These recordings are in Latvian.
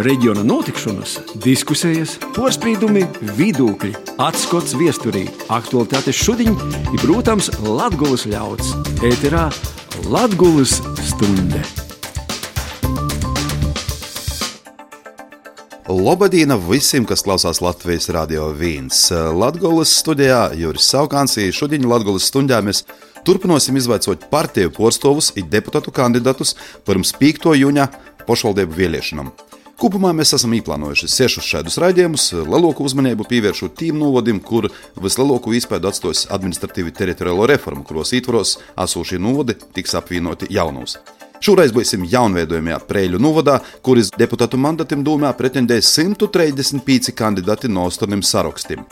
reģiona notikšanas, diskusijas, porcelāna, vidūkļi, atskats viesturī, aktualitātes šodien ir, protams, Latvijas ļauds. Ēterā Latvijas stunde! Lobadīna visiem, kas klausās Latvijas radio vīns. Latvijas studijā Juris Saukāns, šodien Latvijas stundā mēs turpināsim izvaicot partiju porstovus un deputātu kandidātus pirms 5. jūņa pašvaldību vēlēšanām. Kopumā mēs esam īplānojuši sešus šādus raidījumus, lielāku uzmanību pievēršot tīm novadim, kur vislielāko iespēju atstos administratīvi teritoriālo reformu, kuros ietvaros esošie novadi tiks apvienoti jaunos. Šoreiz būsim jaunveidojumā Prēļu novadā, kuras deputātu mandatam domā pretendēs 135 kandidāti no astoņiem sarakstiem.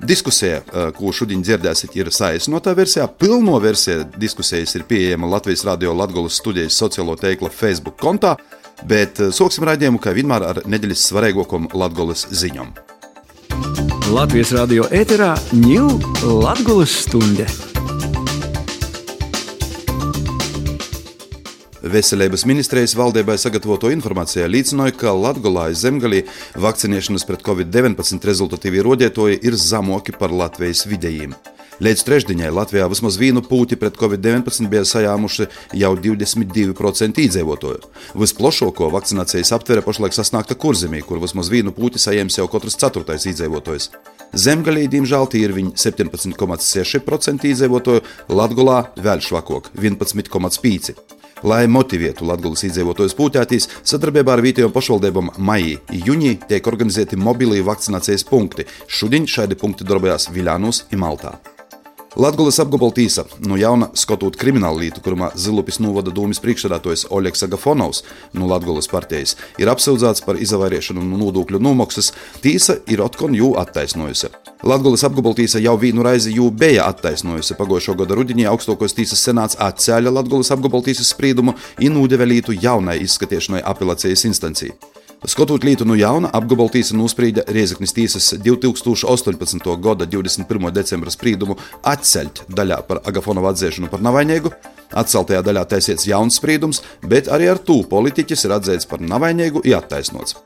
Diskusija, eh, ko šodien dzirdēsiet, ir saīsinotā versijā. Pilno versiju diskusijas ir pieejama Latvijas Radio Latvijas studijas sociālo tīkla Facebook kontā, bet eh, sāksim raidījumu, kā vienmēr, ar nedēļas svarīgākajām Latvijas ziņām. Latvijas radio ēterā ņūl Latvijas stunde. Veselības ministrijas valdībai sagatavoto informācijā liecināja, ka Latvijā zemgalī vakcinēšanas pret covid-19 rezultatīvi rodētoji ir zemoki par Latvijas vidējiem. Līdz trešdienai Latvijā vismaz vienu pūti pret covid-19 bija sajāmuši jau 22% iedzīvotāju. Visplašāko vakcinācijas aptvere pašlaik sasniegta kurzemī, kur vismaz vienu pūti saņems jau katrs ceturtais iedzīvotājs. Zemgalī, diemžēl, ir viņi 17,6% iedzīvotāju, Latvijā vēl švakāk - 11,5%. Lai motivētu Latvijas iedzīvotājus pūtētīs, sadarbībā ar vietējām pašvaldībām maijā, jūnijā tiek organizēti mobilī vakcinācijas punkti. Šodien šādi punkti darbojas Viļānos un Maltā. Latvijas apgabala tīsa no jauna skatot kriminālu lietu, kurā Zilupis novada dūmis priekšsēdētājs Oļegs Agafonovs no Latvijas partijas ir apsūdzēts par izvairīšanu no nodokļu nomaksas. Tīsa ir atkal jū attaisnojusi. Latvijas apgabala tīsa jau vienu reizi jū bija attaisnojusi. Pagājušā gada rudenī augstākais tīsas senāts atcēla Latvijas apgabala tīsas spriedumu un nodeva lietu jaunai izskatīšanai apelācijas instancijai. Skatot lietu no jauna, apgabaltīsa nosprīda Riezeknis tiesas 2018. gada 21. decembra spriedumu atceļt daļā par Agafonova atzīšanu par navainīgu. Atceltajā daļā taisiets jauns spriedums, bet arī ar to politiķis ir atzīts par navainīgu un attaisnots.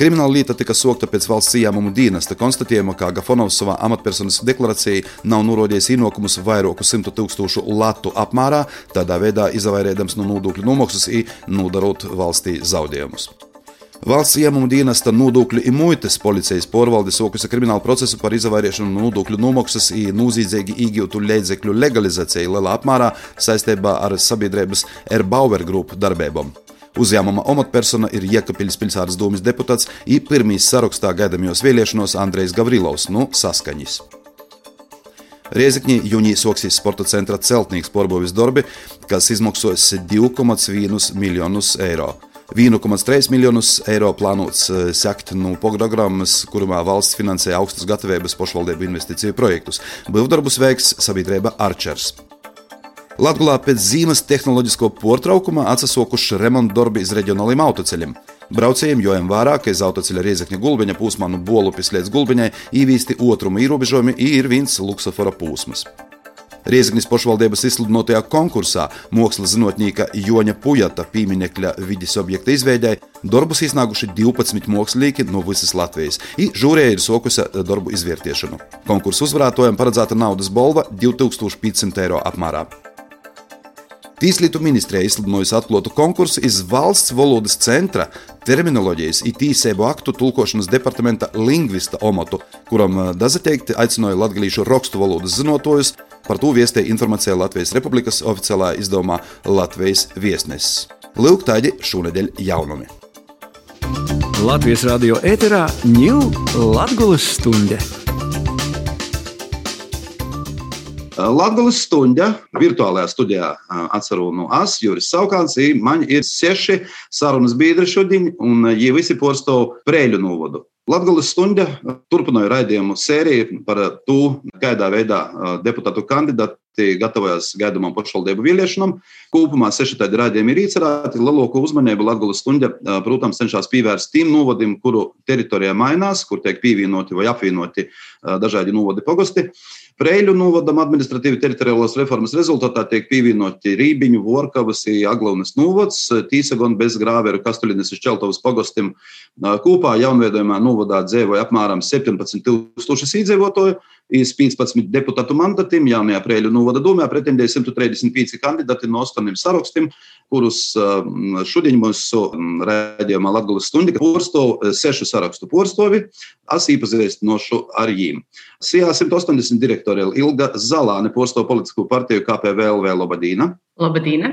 Krimināla lieta tika sokta pēc valsts ieņēmumu dienesta konstatējuma, ka Gafonovs savā amatpersonas deklarācijā nav norādījis ienākumus vairāku simtu tūkstošu latu apmērā, tādā veidā izvairēdams no nodokļu nomaksas un nodarot valstī zaudējumus. Valsts ieņēmuma dienesta nodokļu un muitas policijas porvalde sokusi kriminālu procesu par izvairīšanu no nodokļu nomaksas un noziedzīgi iegūtu līdzekļu legalizāciju lielā apmērā saistībā ar sabiedrības Erbauer grupu darbībām. Uzņēmuma amatpersona ir Jēkabīļas pilsētas domas deputāts un pirmīs sarakstā gaidāmajos vēlēšanos Andrejs Gavrilovs no Saskaņas. Riezikņī jūnija soksīs sporta centra celtnieks porbovis darbi, kas izmaksos 2,1 miljonus eiro. 1,3 miljonus eiro plānots eh, sekt no programmas, kurā valsts finansē augstas gatavības pašvaldību investīciju projektus. Būvdarbus veiks sabiedrība Arčers. Latvijā pēc zīmes tehnoloģisko portraukuma atsasokuši remonta darbi iz reģionāliem autoceļiem. Braucējiem jojam vērā, ka iz autoceļa riezekņa gulbiņa pūsmā no Bolupis līdz gulbiņai īvīsti otruma ierobežojumi ir viens luksofora pūsmas. Riezgnis pašvaldības izsludinotajā konkursā mākslas zinātnieka Joņa Pujata pieminiekļa vidas objekta izveidē darbus iznākuši 12 mākslinieki no visas Latvijas, un žūrija ir sokusi darbu izvērtēšanu. Konkursu uzvarētājiem paredzēta naudas balva 2500 eiro apmērā. Tieslietu ministrija izsludinājusi atklātu konkursu iz valsts valodas centra terminoloģijas un tīsēbu aktu tulkošanas departamenta lingvista omatu, kuram eh, dazateikti aicināja latgalīšu rakstu valodas zinotājus Par to viestēja informācija Latvijas Republikas oficiālā izdevumā Latvijas viesnesis. Lūk, tādi šonadēļ jaunumi. Latvijas radio ēterā ņūl Latvijas stunde. Latvijas stunda virtuālajā studijā atceru no es, Juris Saukāns, man ir seši sarunas biedri šodien, un viņi visi porsto Prēļu novodu. Latvijas stunda turpināja raidījumu sēriju par to, kādā veidā deputātu kandidāti gatavojas gaidāmām pašvaldību vēlēšanām. Kopumā seši tādi raidījumi ir iecerēti. Lielāko uzmanību Latvijas stunda, protams, cenšas pievērst tiem novadim, kuru teritorijā mainās, kur tiek pievienoti vai apvienoti dažādi novadi pogosti. Preļu novadam administratīvi teritoriālās reformas rezultātā tiek pievienoti Rībiņu, Vorkavas, Aglaunas novads, Tīsagon bez Grāveru, Kastuļinas un Šķeltovas pagostim. Kopā jaunveidojumā novadā dzīvoja apmēram 17 tūkstoši iedzīvotāju. Iz 15 deputātu mandatiem jaunajā Prēļu novada domē pretendēja 135 kandidāti no 8 sarakstiem, kurus šodien mūsu rādījumā Latvijas stundi porstov, sešu sarakstu porstovi, es iepazīstinošu ar viņiem. Sijā 180 direktori Ilga Zalāne porstov politisko partiju KPVLV Lobadīna. Lobadīna.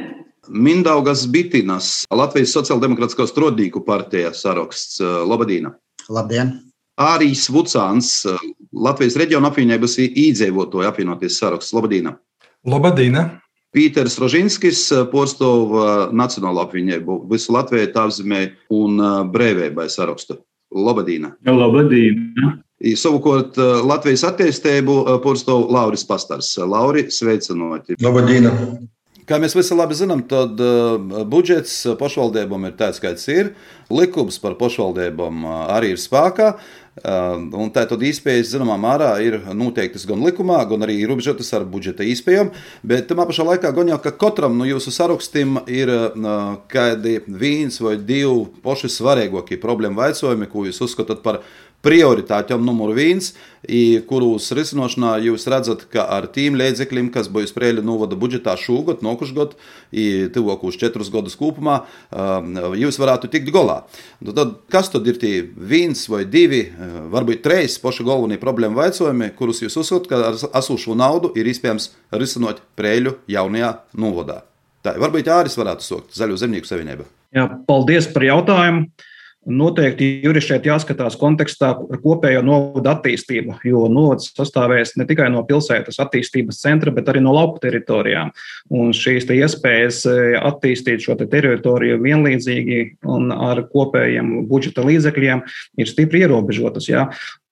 Mindaugas Bitinas, Latvijas Sociāldemokrātiskā strodīku partija saraksts Lobadīna. Labdien! Ārijas Vucāns, Latvijas reģiona apvienības īdzīvotāju apvienoties saraksts Labadīna. Labadīna. Pīters Rožinskis, Porstov Nacionālo apvienību, visu Latviju tāpzemē un brēvēbai sarakstu. Labadīna. Labadīna. Savukārt Latvijas attīstību Porstov Lauris Pastars. Lauri, sveicinoti. Labadīna. Kā mēs visi labi zinām, tad budžets pašvaldībām ir tāds, kāds ir. Likums par pašvaldībām arī ir spēkā. Uh, un tā tad iespējas, zināmā mērā, ir noteiktas gan likumā, gan arī ierobežotas ar budžeta iespējām. Bet tajā pašā laikā, gan jau ka katram no jūsu sarakstiem ir uh, kādi viens vai divi paši svarīgākie problēmu jautājumi, ko jūs uzskatāt par prioritātēm numur viens, kurus risināšanā jūs redzat, ka ar tīm līdzekļiem, kas būs Prēļu novada budžetā šogad, nokušgad, tuvākos četrus gadus kopumā, jūs varētu tikt galā. Nu, tad, kas tad ir tie viens vai divi, varbūt trīs paši galvenie problēma jautājumi, kurus jūs uzskatāt, ka ar esošo naudu ir iespējams risināt Prēļu jaunajā novadā? Tā, varbūt Jāris varētu sākt Zaļo zemnieku savienību. Jā, paldies par jautājumu. Noteikti Juris šeit jāskatās kontekstā ar kopējo novadu attīstību, jo novads sastāvēs ne tikai no pilsētas attīstības centra, bet arī no lauku teritorijām. Un šīs iespējas attīstīt šo te teritoriju vienlīdzīgi un ar kopējiem budžeta līdzekļiem ir stipri ierobežotas. Jā.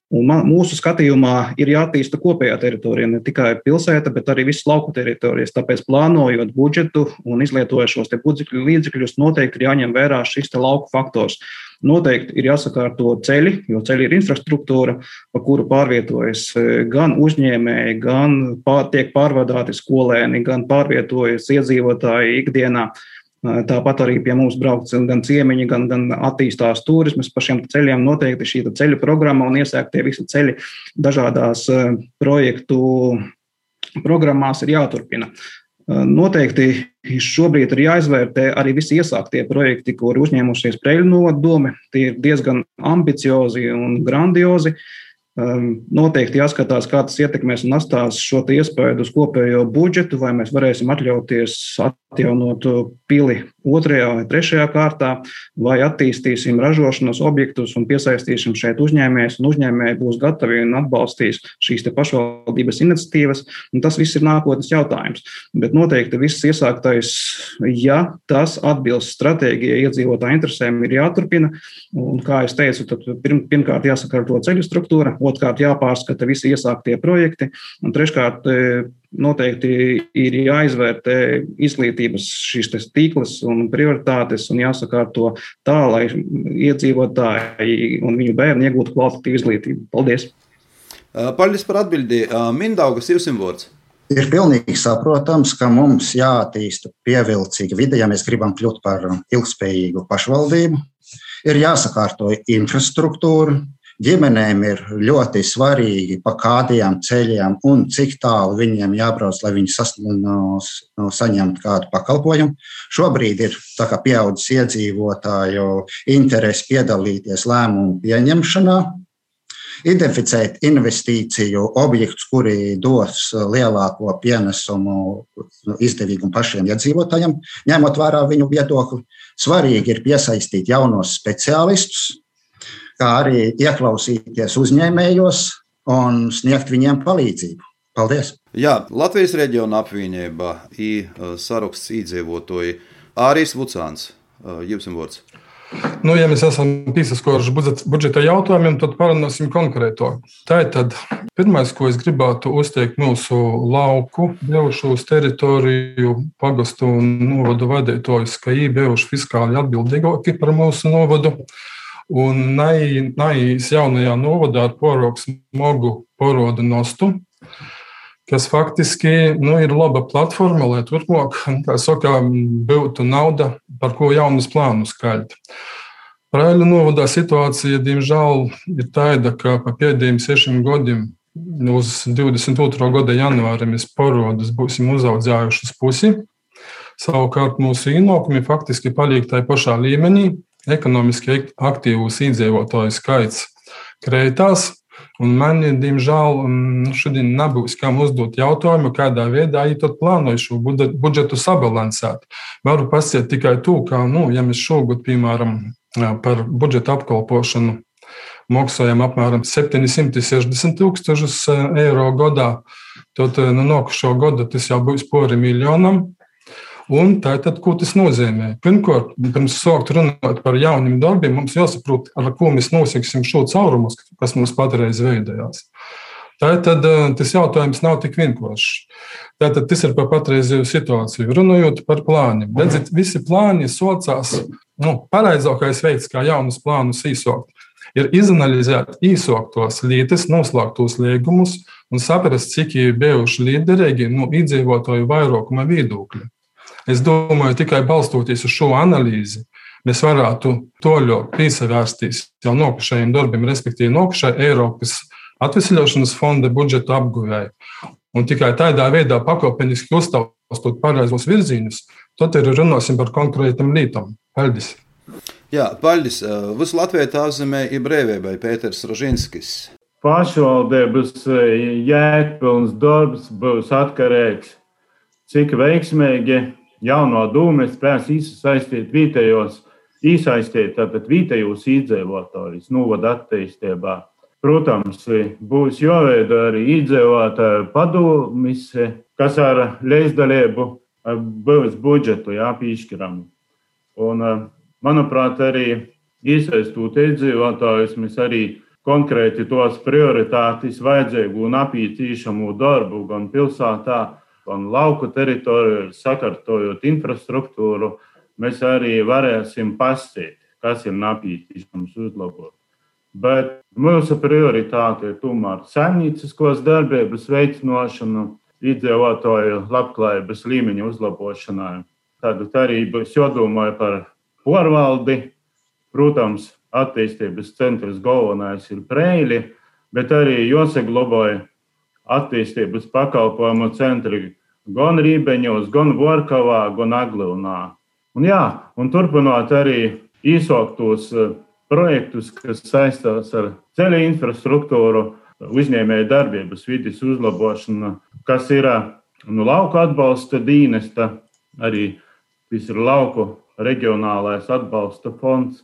Un man, mūsu skatījumā ir jāattīsta kopējā teritorija, ne tikai pilsēta, bet arī visas lauku teritorijas. Tāpēc, plānojot budžetu un izlietojot šos līdzekļus, noteikti ir jāņem vērā šis lauku faktors. Noteikti ir jāsakārto ceļi, jo ceļi ir infrastruktūra, pa kuru pārvietojas gan uzņēmēji, gan pār, tiek pārvadāti skolēni, gan pārvietojas iedzīvotāji ikdienā. Tāpat arī pie mums brauc gan ciemiņi, gan, gan attīstās turismas. Pa šiem ceļiem noteikti šī ceļu programma un iesāktie visi ceļi dažādās projektu programmās ir jāturpina. Noteikti šobrīd ir jāizvērtē arī visi iesāktie projekti, ko ir uzņēmušies Preļu novadome. Tie ir diezgan ambiciozi un grandiozi. Noteikti jāskatās, kā tas ietekmēs un atstās šo iespēju uz kopējo budžetu, vai mēs varēsim atļauties atjaunot pili otrajā vai trešajā kārtā, vai attīstīsim ražošanas objektus un piesaistīsim šeit uzņēmējus, un uzņēmēji būs gatavi un atbalstīs šīs pašvaldības iniciatīvas. Tas viss ir nākotnes jautājums. Bet noteikti viss iesāktais, ja tas atbilst stratēģijai, iedzīvotāju interesēm, ir jāturpina. Un, kā jau teicu, pirm, pirmkārt jāsakārto ceļu struktūra, otrkārt jāpārskata visi iesāktie projekti, un treškārt noteikti ir jāizvērtē izglītības šīs tīklas un prioritātes un jāsakārto tā, lai iedzīvotāji un viņu bērni iegūtu kvalitatīvu izglītību. Paldies! Paldies par atbildi. Mindaugas, jums vārds. Ir pilnīgi saprotams, ka mums jāattīsta pievilcīga vide, ja mēs gribam kļūt par ilgspējīgu pašvaldību. Ir jāsakārto infrastruktūra, Ģimenēm ir ļoti svarīgi, pa kādiem ceļiem un cik tālu viņiem jābrauc, lai viņi sasniegtu, saņemtu kādu pakalpojumu. Šobrīd ir pieaudzis iedzīvotāju interesi piedalīties lēmumu pieņemšanā, identificēt investīciju objektus, kuri dos lielāko pienesumu izdevīgumu pašiem iedzīvotājiem, ņemot vērā viņu viedokli. Svarīgi ir piesaistīt jaunos speciālistus, kā arī ieklausīties uzņēmējos un sniegt viņiem palīdzību. Paldies! Jā, Latvijas reģiona apvienība ir saraksts iedzīvotāji Ārijas Vucāns. Jums vārds. Nu, ja mēs esam piesakojuši budžeta jautājumiem, tad parunāsim konkrētāk. Tātad, pirmais, ko es gribētu uzteikt mūsu lauku, bijušu teritoriju, pagastu un novadu vadītājus, ka viņi bijuši fiskāli atbildīgāki par mūsu novadu. Un Naijas jaunajā novadā ar porogu smogu porodu nostu, kas faktiski nu, ir laba platforma, lai turpmāk, saka, būtu nauda, par ko jaunus plānus skaļt. Raiļu novadā situācija, diemžēl, ir tāda, ka pa pēdējiem sešiem gadiem, uz 22. gada janvāra, mēs parodus būsim uzaudzējuši uz pusi. Savukārt mūsu ienākumi faktiski paliek tajā pašā līmenī. Ekonomiski aktīvus iedzīvotāju skaits kreitās, Un man, diemžēl, šodien nebūs kam uzdot jautājumu, kādā veidā viņi plānoja šo budžetu sabalansēt. Varu pasiet tikai to, ka, nu, ja mēs šogad, piemēram, par budžeta apkalpošanu maksājam apmēram 760 tūkstošus eiro gadā, tad nu, nākošo gadu tas jau būs pori miljonam. Un tātad, ko tas nozīmē? Pirmkārt, pirms sākt runāt par jauniem darbiem, mums jāsaprot, ar ko mēs nosiksim šo caurumu, kas mums patreiz veidojās. Tātad tas jautājums nav tik vienkāršs. Tātad tas ir par patreizēju situāciju. Runājot par plāniem. Redziet, visi plāni saucās, nu, pareizākais veids, kā jaunus plānus īsākt, ir izanalizēt īsāktos lietas, noslēgtos līgumus un saprast, cik ir bijuši liederīgi no iedzīvotāju vairākuma viedokļa. Es domāju, tikai balstoties uz šo analīzi, mēs varētu to ļoti piesavērsties jau nokušajiem darbiem, respektīvi nokušai Eiropas atvesļošanas fonda budžeta apguvēju. Un tikai tādā veidā pakāpeniski uztaustot pareizos virzienus, tad arī runāsim par konkrētam lītam. Paldies! Jā, Paļģis, visu Latviju tā zemē ir brīvībai Pēters Rožinskis. Pašvaldības jēgpilns darbs būs atkarīgs, cik veiksmīgi jauno dūmu spēs iesaistīt vietējos, iesaistīt tātad vietējos iedzīvotājus novada attīstībā. Protams, būs jāveido arī iedzīvotāju padomis, kas ar līdzdalību būs budžetu jāpīšķiram. Un, manuprāt, arī iesaistot iedzīvotājus, mēs arī konkrēti tos prioritātes vajadzīgu un apītīšamu darbu gan pilsētā, un lauku teritoriju, sakārtojot infrastruktūru, mēs arī varēsim pasīt, kas ir napītīšams uzlabot. Bet mūsu prioritāte ir tomēr saimnieciskos darbības veicināšana, iedzīvotāju labklājības līmeņa uzlabošanai. Tad arī būs jādomā par porvaldi. Protams, attīstības centrs galvenais ir Preili, bet arī jāsaglabāja attīstības pakalpojumu centri gan Rībeņos, gan Vorkavā, gan Aglunā. Un, jā, un turpinot arī īsāktos eh, projektus, kas saistās ar ceļu infrastruktūru, uzņēmēju darbības vidas uzlabošanu, kas ir nu, lauka atbalsta dīnesta, arī tas ir lauku reģionālais atbalsta fonds.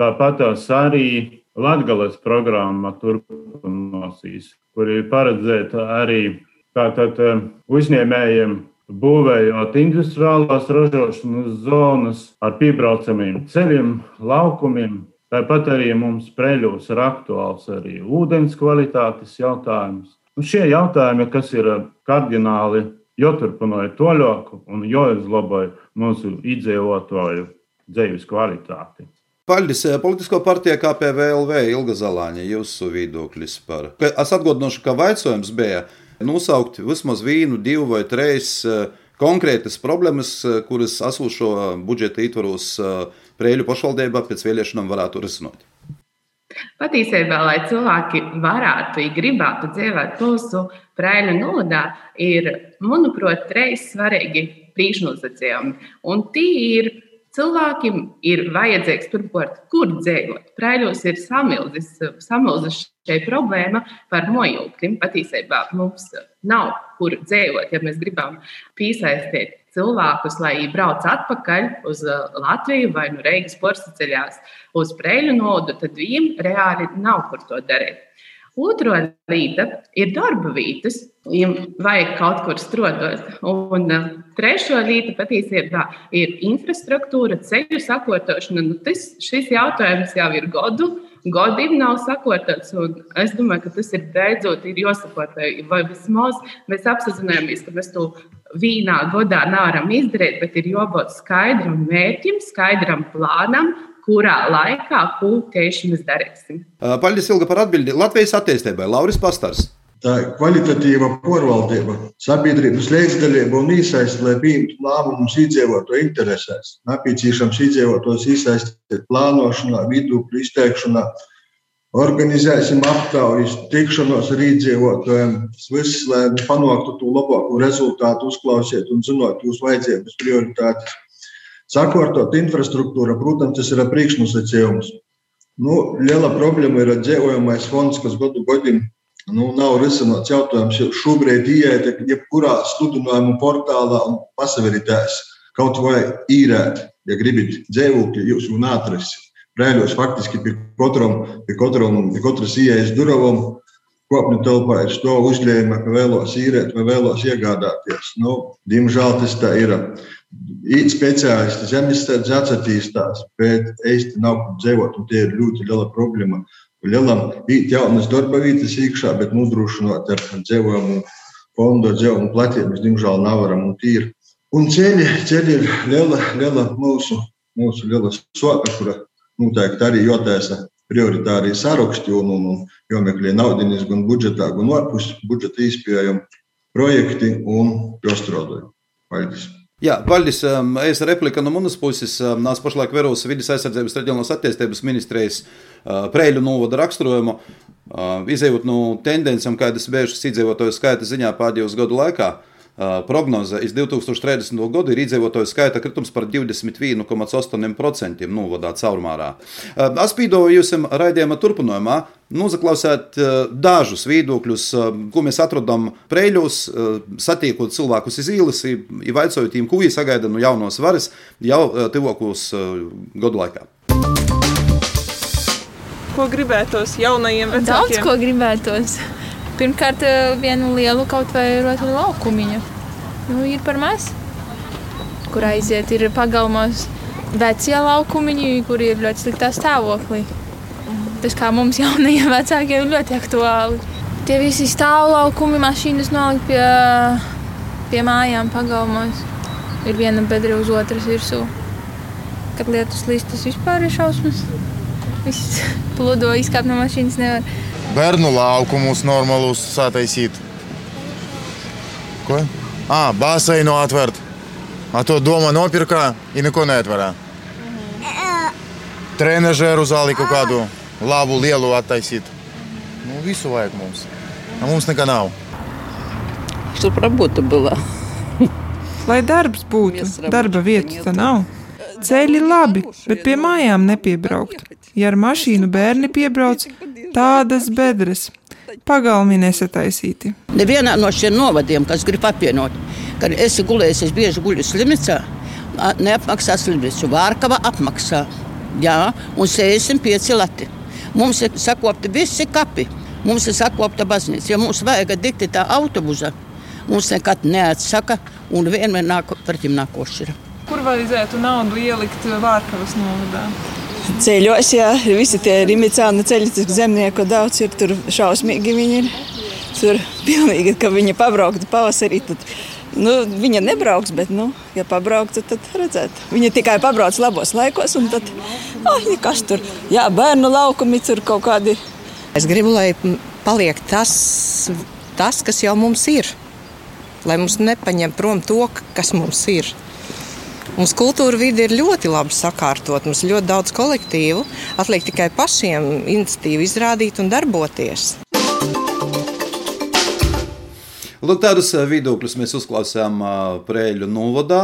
Tāpat arī Latvijas programma turpinājās, kur ir paredzēta arī Tātad eh, uzņēmējiem būvējot industriālās ražošanas zonas ar piebraucamiem ceļiem, laukumiem. Tāpat arī mums preļos ir aktuāls arī ūdens kvalitātes jautājums. Un šie jautājumi, kas ir kardināli, joturpināja toļoku un joizlaboja mūsu iedzīvotāju dzīves kvalitāti. Paļģis, eh, politisko partiju KPVLV Ilga Zalāņa, jūsu viedoklis par. Es atgādināšu, ka vaicojums bija, nosaukt vismaz vienu, divu vai trīs eh, konkrētas problēmas, eh, kuras esošo budžeta ietvaros eh, Prēļu pašvaldībā pēc vēlēšanām varētu risināt. Patiesībā, lai cilvēki varētu, ja gribētu dzīvot mūsu prēļu nodā, ir, manuprāt, trīs svarīgi priekšnosacījumi. Un tie ir Cilvēkiem ir vajadzīgs pirmkārt, kur dzīvot. Prēļos ir samilzis, samilzis šī problēma par mojokļiem. Patiesībā mums nav kur dzīvot, ja mēs gribam piesaistīt cilvēkus, lai viņi brauc atpakaļ uz uh, Latviju vai no Reigas porcelāna uz Prēļu nodu, tad viņiem reāli nav kur to darīt. Otra lieta ir darba vietas, ja vajag kaut kur strādāt. Un uh, trešā lieta patiesībā ir infrastruktūra, ceļu sakotošana. Nu, tas, šis jautājums jau ir gadu. Godīgi nav sakotots, un es domāju, ka tas ir beidzot ir jāsakoto. Vai vismaz mēs apzināmies, ka mēs to vienā gadā nevaram izdarīt, bet ir jābūt skaidram mērķim, skaidram plānam, kurā laikā, ko tieši mēs darīsim. Paldies, Ilga, par atbildi. Latvijas attīstībai Lauris Pastars. Tā kvalitatīva porvaldība, sabiedrības līdzdalība un iesaiste, lai pieņemtu lēmumus iedzīvotāju interesēs. Nepieciešams iedzīvotājus iesaistīt plānošanā, vidūkļu izteikšanā, organizēsim aptaujas, tikšanos ar iedzīvotājiem. Tas viss, lai panāktu to labāko rezultātu, uzklausiet un zinot jūsu vajadzības prioritātes. Sakārtot infrastruktūru, protams, tas ir priekšnosacījums. Nu, liela problēma ir dzīvojamais fonds, kas gadu gadiem nu, nav risināts jautājums. Šobrīd ieiet jebkurā sludinājumu portālā un pasaveritēs kaut vai īrēt, ja gribat dzīvokli, jūs jau neatrasiet. Brēļos faktiski pie, katram, pie, katram, pie katras ieejas durvīm kopņu telpā ir to uzņēmuma, ka vēlos īrēt vai vēlos iegādāties. Nu, diemžēl tas tā ir. It speciālisti zemesardze attīstās, bet īsti nav kur dzīvot, un tie ir ļoti liela problēma. Lielam īt jaunas darba vietas iekšā, bet nodrošināt ar dzīvojumu fondu, dzīvojumu platību, mēs diemžēl nevaram un tīri. Un ceļi, ceļi ir liela, liela mūsu, mūsu liela soka, kura noteikti arī jātaisa prioritārie saraksti un, un, un jāmeklē naudinis gan budžetā, gan ārpus budžeta izpējami projekti un jāstrādā. Paldies! Jā, Vaļģis, es replika no manas puses. Nāc pašlaik Veros vidas aizsardzības reģionālās attīstības ministrijas Preļu novada raksturojumu. Izejot no tendencēm, kādas bijušas iedzīvotāju skaita ziņā pēdējos gadu laikā, prognoze iz 2030. gadu ir iedzīvotāju skaita kritums par 21,8% novadā caurmārā. Es pīdoju jums raidījuma turpinājumā noklausīt dažus viedokļus, ko mēs atrodam preļos, satiekot cilvēkus iz ielas, vaicājot viņiem, ko viņi sagaida no jaunos varas jau tuvākos gadu laikā. Ko gribētos jaunajiem vecākiem? Daudz ko gribētos. Pirmkārt, vienu lielu kaut vai rotaļu laukumiņu. Nu, ir par maz, kur aiziet. Ir pagalmos vecie laukumiņi, kur ir ļoti sliktā stāvoklī. Tas kā mums jaunajiem vecākiem ir ļoti aktuāli. Tie visi stāvlaukumi, mašīnas nolikt pie, pie mājām, pagalmos. Ir viena bedra uz otras virsū. Kad lietus līst, tas vispār ir šausmas. Viss pludo, izkāpt no mašīnas nevar Bērnu laukumus normālus sataisīt. Ko? Ah, basēnu atvērt. A to doma nopirka i neko neatverā. Trenažēru zāli kaut kādu labu, lielu attaisīt. Nu, visu vajag mums. A mums nekā nav. Чтобы работа была. Lai darbs būtu, darba vietas tā nav. Ceļi labi, bet pie mājām nepiebraukt. Ja ar mašīnu bērni piebrauc, tādas bedres. Pagalmi nesataisīti. Nevienā no šiem novadiem, kas grib apvienot, kad esi gulējis, es bieži guļu slimnīcā, neapmaksā slimnīcu. Vārkava apmaksā. Jā, un 65 lati. Mums ir sakopti visi kapi. Mums ir sakopta baznīca. Ja mums vajag dikti tā autobusa, mums nekad neatsaka un vienmēr nāk pretim nākošie. Kur vajadzētu naudu ielikt Vārkavas novadā? Ceļos, ja visi tie rimicāni ceļi, zemnieku daudz ir, tur šausmīgi viņi ir. Tur pilnīgi, ka viņa pabrauktu pavasarī, tad nu, viņa nebrauks, bet, nu, ja pabrauktu, tad redzētu. Viņa tikai pabrauc labos laikos, un tad, ah, ja kas tur, jā, bērnu laukumi tur kaut kādi. Es gribu, lai paliek tas, tas, kas jau mums ir. Lai mums nepaņem prom to, kas mums ir. Mums kultūra vide ir ļoti labi sakārtot, mums ir ļoti daudz kolektīvu. Atliek tikai pašiem iniciatīvu izrādīt un darboties. Lūk, tādus viedokļus mēs uzklausām Prēļu novadā.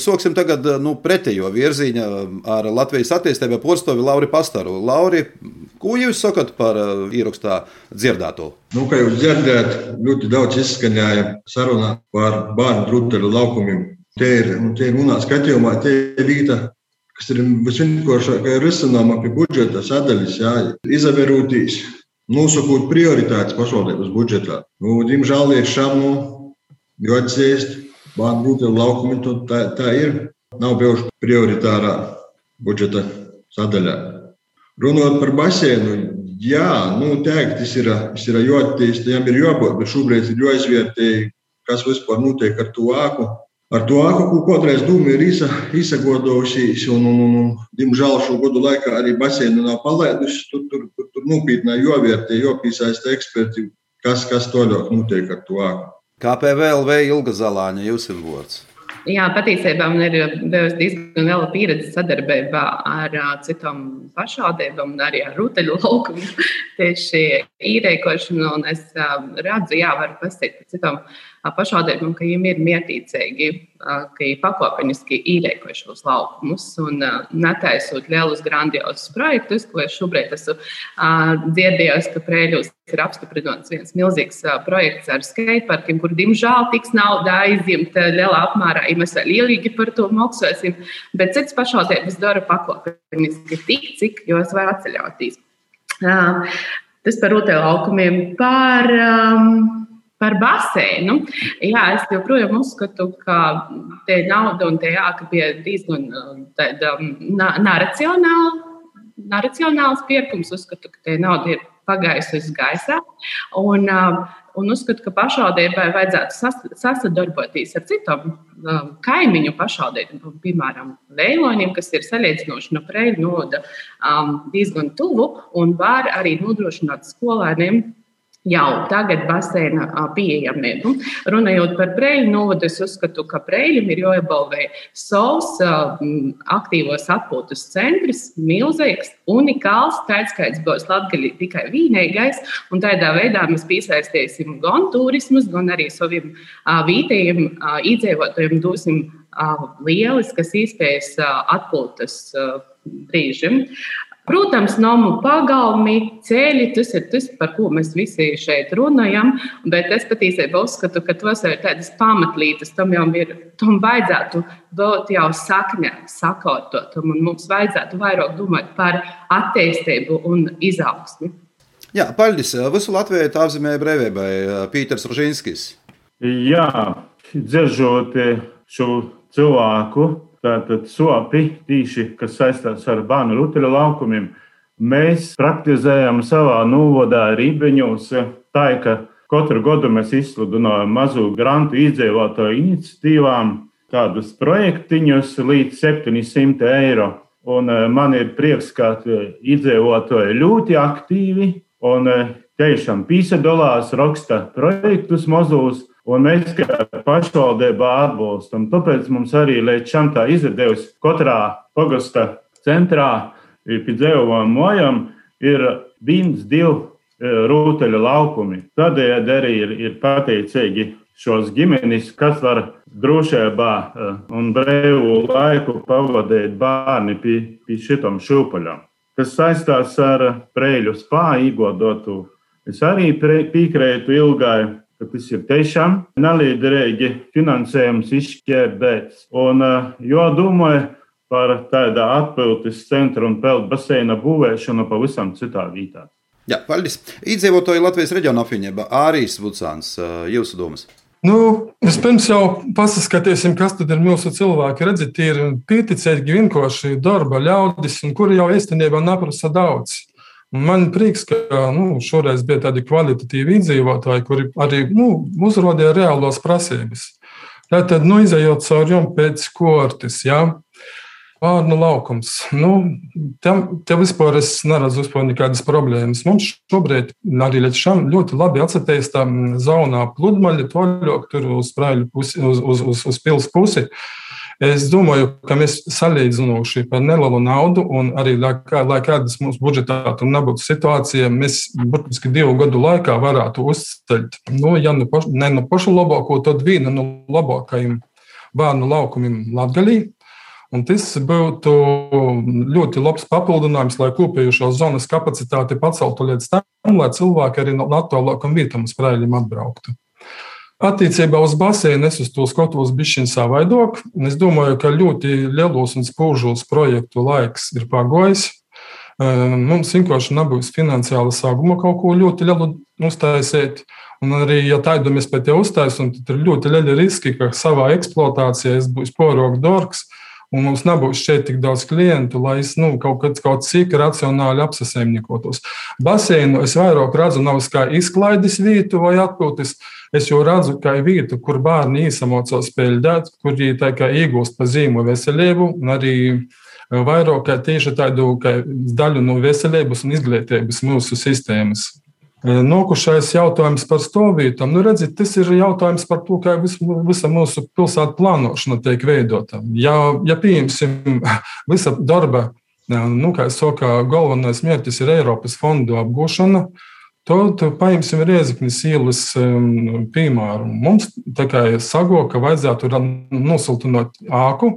Soksim tagad nu, pretējo virziņu ar Latvijas attīstību porstovi Lauri Pastaru. Lauri, ko jūs sakat par ierakstā dzirdēto? Nu, kā jūs dzirdējat, ļoti daudz izskanēja sarunā par bērnu trūkumu laukumiem Te ir, te ir manā skatījumā, te ir vieta, kas ir visvienkāršākā risinājuma pie budžeta sadaļas, jā, izavērūtīs, nosakot prioritātes pašvaldības budžetā. Nu, diemžēl ir šām, nu, jo atzīst, bērnu būtu laukumi, tā, tā ir. Nav bijuši prioritārā budžeta sadaļā. Runājot par basēnu, jā, nu, teikt, tas ir, tas ir jāattīst, jām ir jābūt, bet šobrīd ir jāizvērtē, kas vispār notiek ar to āku ar to aku, ko kādreiz dūmi ir īsa, īsagodojušies, un, un, un, un, diemžēl šo gadu laikā arī baseinu nav palaiduši. Tur, tur, tur, tur nopietnē jovērtē, jopīsaista eksperti, kas, kas toļāk notiek ar to aku. KPVLV Ilga Zalāņa, jūs ir vārds. Jā, patiesībā man ir bijusi diezgan liela pieredze sadarbībā ar citām pašvaldībām un arī ar rūteļu laukumu tieši īrēkošanu. Es redzu, jā, varu pasīt par citām pašvaldībām, ka viņiem ir mērķiecīgi, ka ir pakāpeniski īrēkojuši šos laukumus un netaisot lielus grandiozus projektus, ko es šobrīd esmu dzirdējusi, ka Prēļos ir apstiprināts viens milzīgs projekts ar skateparkiem, kur, diemžēl, tiks nauda aizņemta lielā apmērā, ja mēs vēl ielīgi par to maksāsim, bet cits pašvaldības dara pakāpeniski tik, cik jūs varat atceļauties. Tas par rotaļu laukumiem, par um, Par baseinu. Jā, es joprojām uzskatu, ka te nauda un te jāka bija diezgan tāda neracionāla. Neracionāls pirkums, uzskatu, ka tā nauda ir pagājusi uz gaisā. Un, un uzskatu, ka pašvaldībai vajadzētu sasadarboties ar citām kaimiņu pašvaldībām, piemēram, Leiloņiem, kas ir salīdzinoši no Preļu noda diezgan tuvu un var arī nodrošināt skolēniem jau tagad baseina pieejamību. Runājot par Breļu novadu, es uzskatu, ka Breļam ir jāiebalvē savs aktīvos atpūtas centrs, milzīgs, unikāls, tāds skaits būs Latgali tikai vienīgais, un tādā veidā mēs piesaistīsim gan turismus, gan arī saviem vietējiem iedzīvotājiem dosim lieliskas iespējas atpūtas brīžam. Protams, nomu pagalmi, ceļi, tas ir tas, par ko mēs visi šeit runājam. Bet es patiesībā uzskatu, ka tos ir tādas pamatlītes, tam jau ir, tam vajadzētu būt jau sakņā, sakārtot. Un mums vajadzētu vairāk domāt par attīstību un izaugsmi. Jā, paldies. Visu Latviju tā apzīmēja brīvībai Pīters Rožinskis. Jā, dzirdzot šo cilvēku tātad sopi, tīši, kas saistās ar bānu ruteļu laukumiem, mēs praktizējam savā novadā rībeņos. Tā ka katru gadu mēs izsludinām mazu grantu izdzīvotāju iniciatīvām, tādus projektiņus līdz 700 eiro. Un man ir prieks, ka iedzīvotāji ļoti aktīvi un tiešām pīsadolās raksta projektus mazus Un mēs, kā pašvaldība, atbalstam. Tāpēc mums arī līdz šim tā izdevusi katrā pagasta centrā, pie dzīvojām mojām, ir viens, divi e, rūteļa laukumi. Tādējādi arī ir, ir pateicīgi šos ģimenes, kas var drošībā e, un brīvu laiku pavadīt bērni pie, pie šitam šūpaļam. Kas saistās ar prēļu spāņu īgodotu, es arī piekrītu ilgai ka tas ir tiešām nelīderīgi finansējums izšķērdēts. Un jādomāju par tādu atpūtas centru un peldu baseina būvēšanu pavisam citā vietā. Jā, paldies. Iedzīvotāji Latvijas reģiona apvienība Ārijas Vucāns, jūsu domas. Nu, vispirms jau paskatīsim, kas tad ir mūsu cilvēki. Redziet, ir pieticīgi vienkārši darba ļaudis, kuri jau īstenībā neprasa daudz. Man prieks, ka nu, šoreiz bija tādi kvalitatīvi iedzīvotāji, kuri arī nu, uzrādīja reālos prasības. Tātad, nu, izējot cauri jums pēc kortes, jā, Vārnu laukums. Nu, tam, te vispār es neredzu vispār nekādas problēmas. Mums šobrīd arī līdz šim ļoti labi atsatīstā zonā pludmaļa, toļok tur uz pusi, uz, uz, uz, uz pils pusi. Uh, Es domāju, ka mēs salīdzinoši par nelielu naudu, un arī, lai, kā, lai kādas mūsu budžetā tur nebūtu situācija, mēs burtiski divu gadu laikā varētu uzceļt, nu, ja nu paš, ne nu pašu labāko, tad vienu no labākajiem bērnu laukumiem Latvijā. Un tas būtu ļoti labs papildinājums, lai kopējušās zonas kapacitāti paceltu līdz tam, lai cilvēki arī no attālākam vietam uz sprēļiem atbrauktu. Attiecībā uz baseinu es uz to skatos bišķiņ savaidok. Es domāju, ka ļoti lielos un spūžos projektu laiks ir pagojis. Mums vienkārši nebūs finansiāla sākuma kaut ko ļoti lielu uztaisīt. Un arī, ja taidamies pēc jau uztaisīt, tad ir ļoti lieli riski, ka savā eksploatācijā es būšu porok dārgs un mums nebūs šeit tik daudz klientu, lai es nu, kaut, kad, kaut cik racionāli apsaimniekotos. Baseinu es vairāk redzu nevis kā izklaides vietu vai atpūtas. Es jau redzu, kā vietu, kur bērni īsamocās peļģēt, kur viņi tā kā iegūst pa zīmu veselību un arī vairāk kā tieši tādu daļu no veselības un izglītības mūsu sistēmas. Nokušais jautājums par stāvvietam. Nu, redziet, tas ir jautājums par to, kā vis, visa mūsu pilsētu plānošana tiek veidota. Ja, ja pieņemsim visa darba, nu, kā es saku, galvenais mērķis ir Eiropas fondu apgūšana, tad paņemsim Rieziknis ielas piemēru. Mums kā sago, ka vajadzētu nosiltinot āku,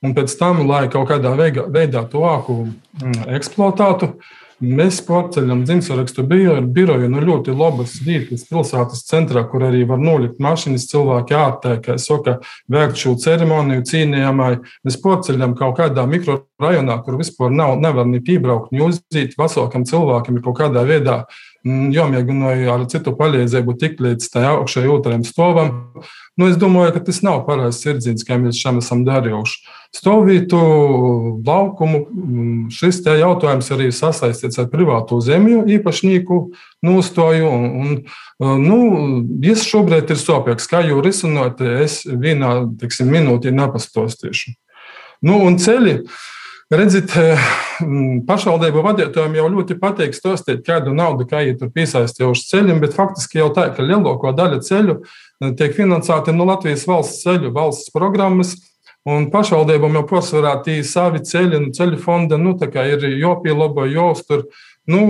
un pēc tam, lai kaut kādā veidā to āku eksploatētu, Mēs pārceļam dzimšanas biroju no ļoti labas vietas pilsētas centrā, kur arī var nolikt mašīnas, cilvēki ārtēkā, saka, veikt šo ceremoniju cīnījumai. Mēs pārceļam kaut kādā mikrorajonā, kur vispār nav, nevar ni piebraukt, ni uzzīt vecākam cilvēkam kaut kādā veidā mm, jāmēģina ar citu palīdzību tikt līdz tai augšējai otrajam stāvam. Nu, es domāju, ka tas nav pareizs sirdsapziņas, kā mēs šam esam darījuši stāvvietu laukumu. Mm, šis jautājums arī sasaistīts ar privāto zemju īpašnieku nostoju. Un, un, uh, nu, es šobrīd ir sopīgs, kā jau risinot, es vienā tiksim, minūtē nepastostīšu. Nu, un ceļi. Redziet, mm, pašvaldību vadītājiem jau ļoti patīk stāstīt, kādu naudu kā ir piesaistījuši ceļiem, bet faktiski jau tā, ka lielāko daļu ceļu tiek finansēta no Latvijas valsts ceļu valsts programmas. Un pašvaldībām jau pārsvarā tie savi ceļi, nu, ceļu fonda nu, ir jāpielabo, jāuztur. Nu,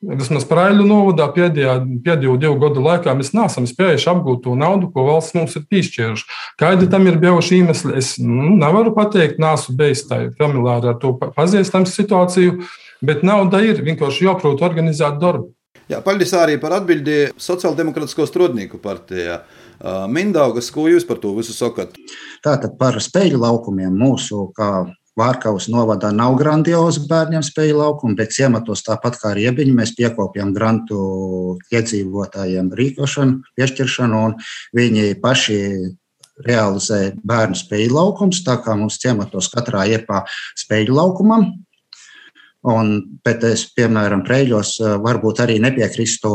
vismaz Prāļu novadā pēdējā, pēdējo divu gadu laikā mēs neesam spējuši apgūt to naudu, ko valsts mums ir piešķīruši. Kādi tam ir bijuši iemesli? Es nu, nevaru pateikt, neesmu bijis tā familiāri ar to pazīstams situāciju, bet nauda ir vienkārši jāprot organizēt darbu. Jā, paldies arī par atbildi Sociāldemokrātisko strādnieku partijā. Mindaugas, ko jūs par to visu sakat? Tātad par spēļu laukumiem mūsu, kā Vārkavas novadā nav grandiozi bērniem spēļu laukumi, bet ciematos tāpat kā riebiņi mēs piekopjam grantu iedzīvotājiem rīkošanu, piešķiršanu, un viņi paši realizē bērnu spēļu laukums, tā kā mums ciematos katrā iepā spēļu laukumam. Un, bet es, piemēram, Preļos varbūt arī nepiekrīstu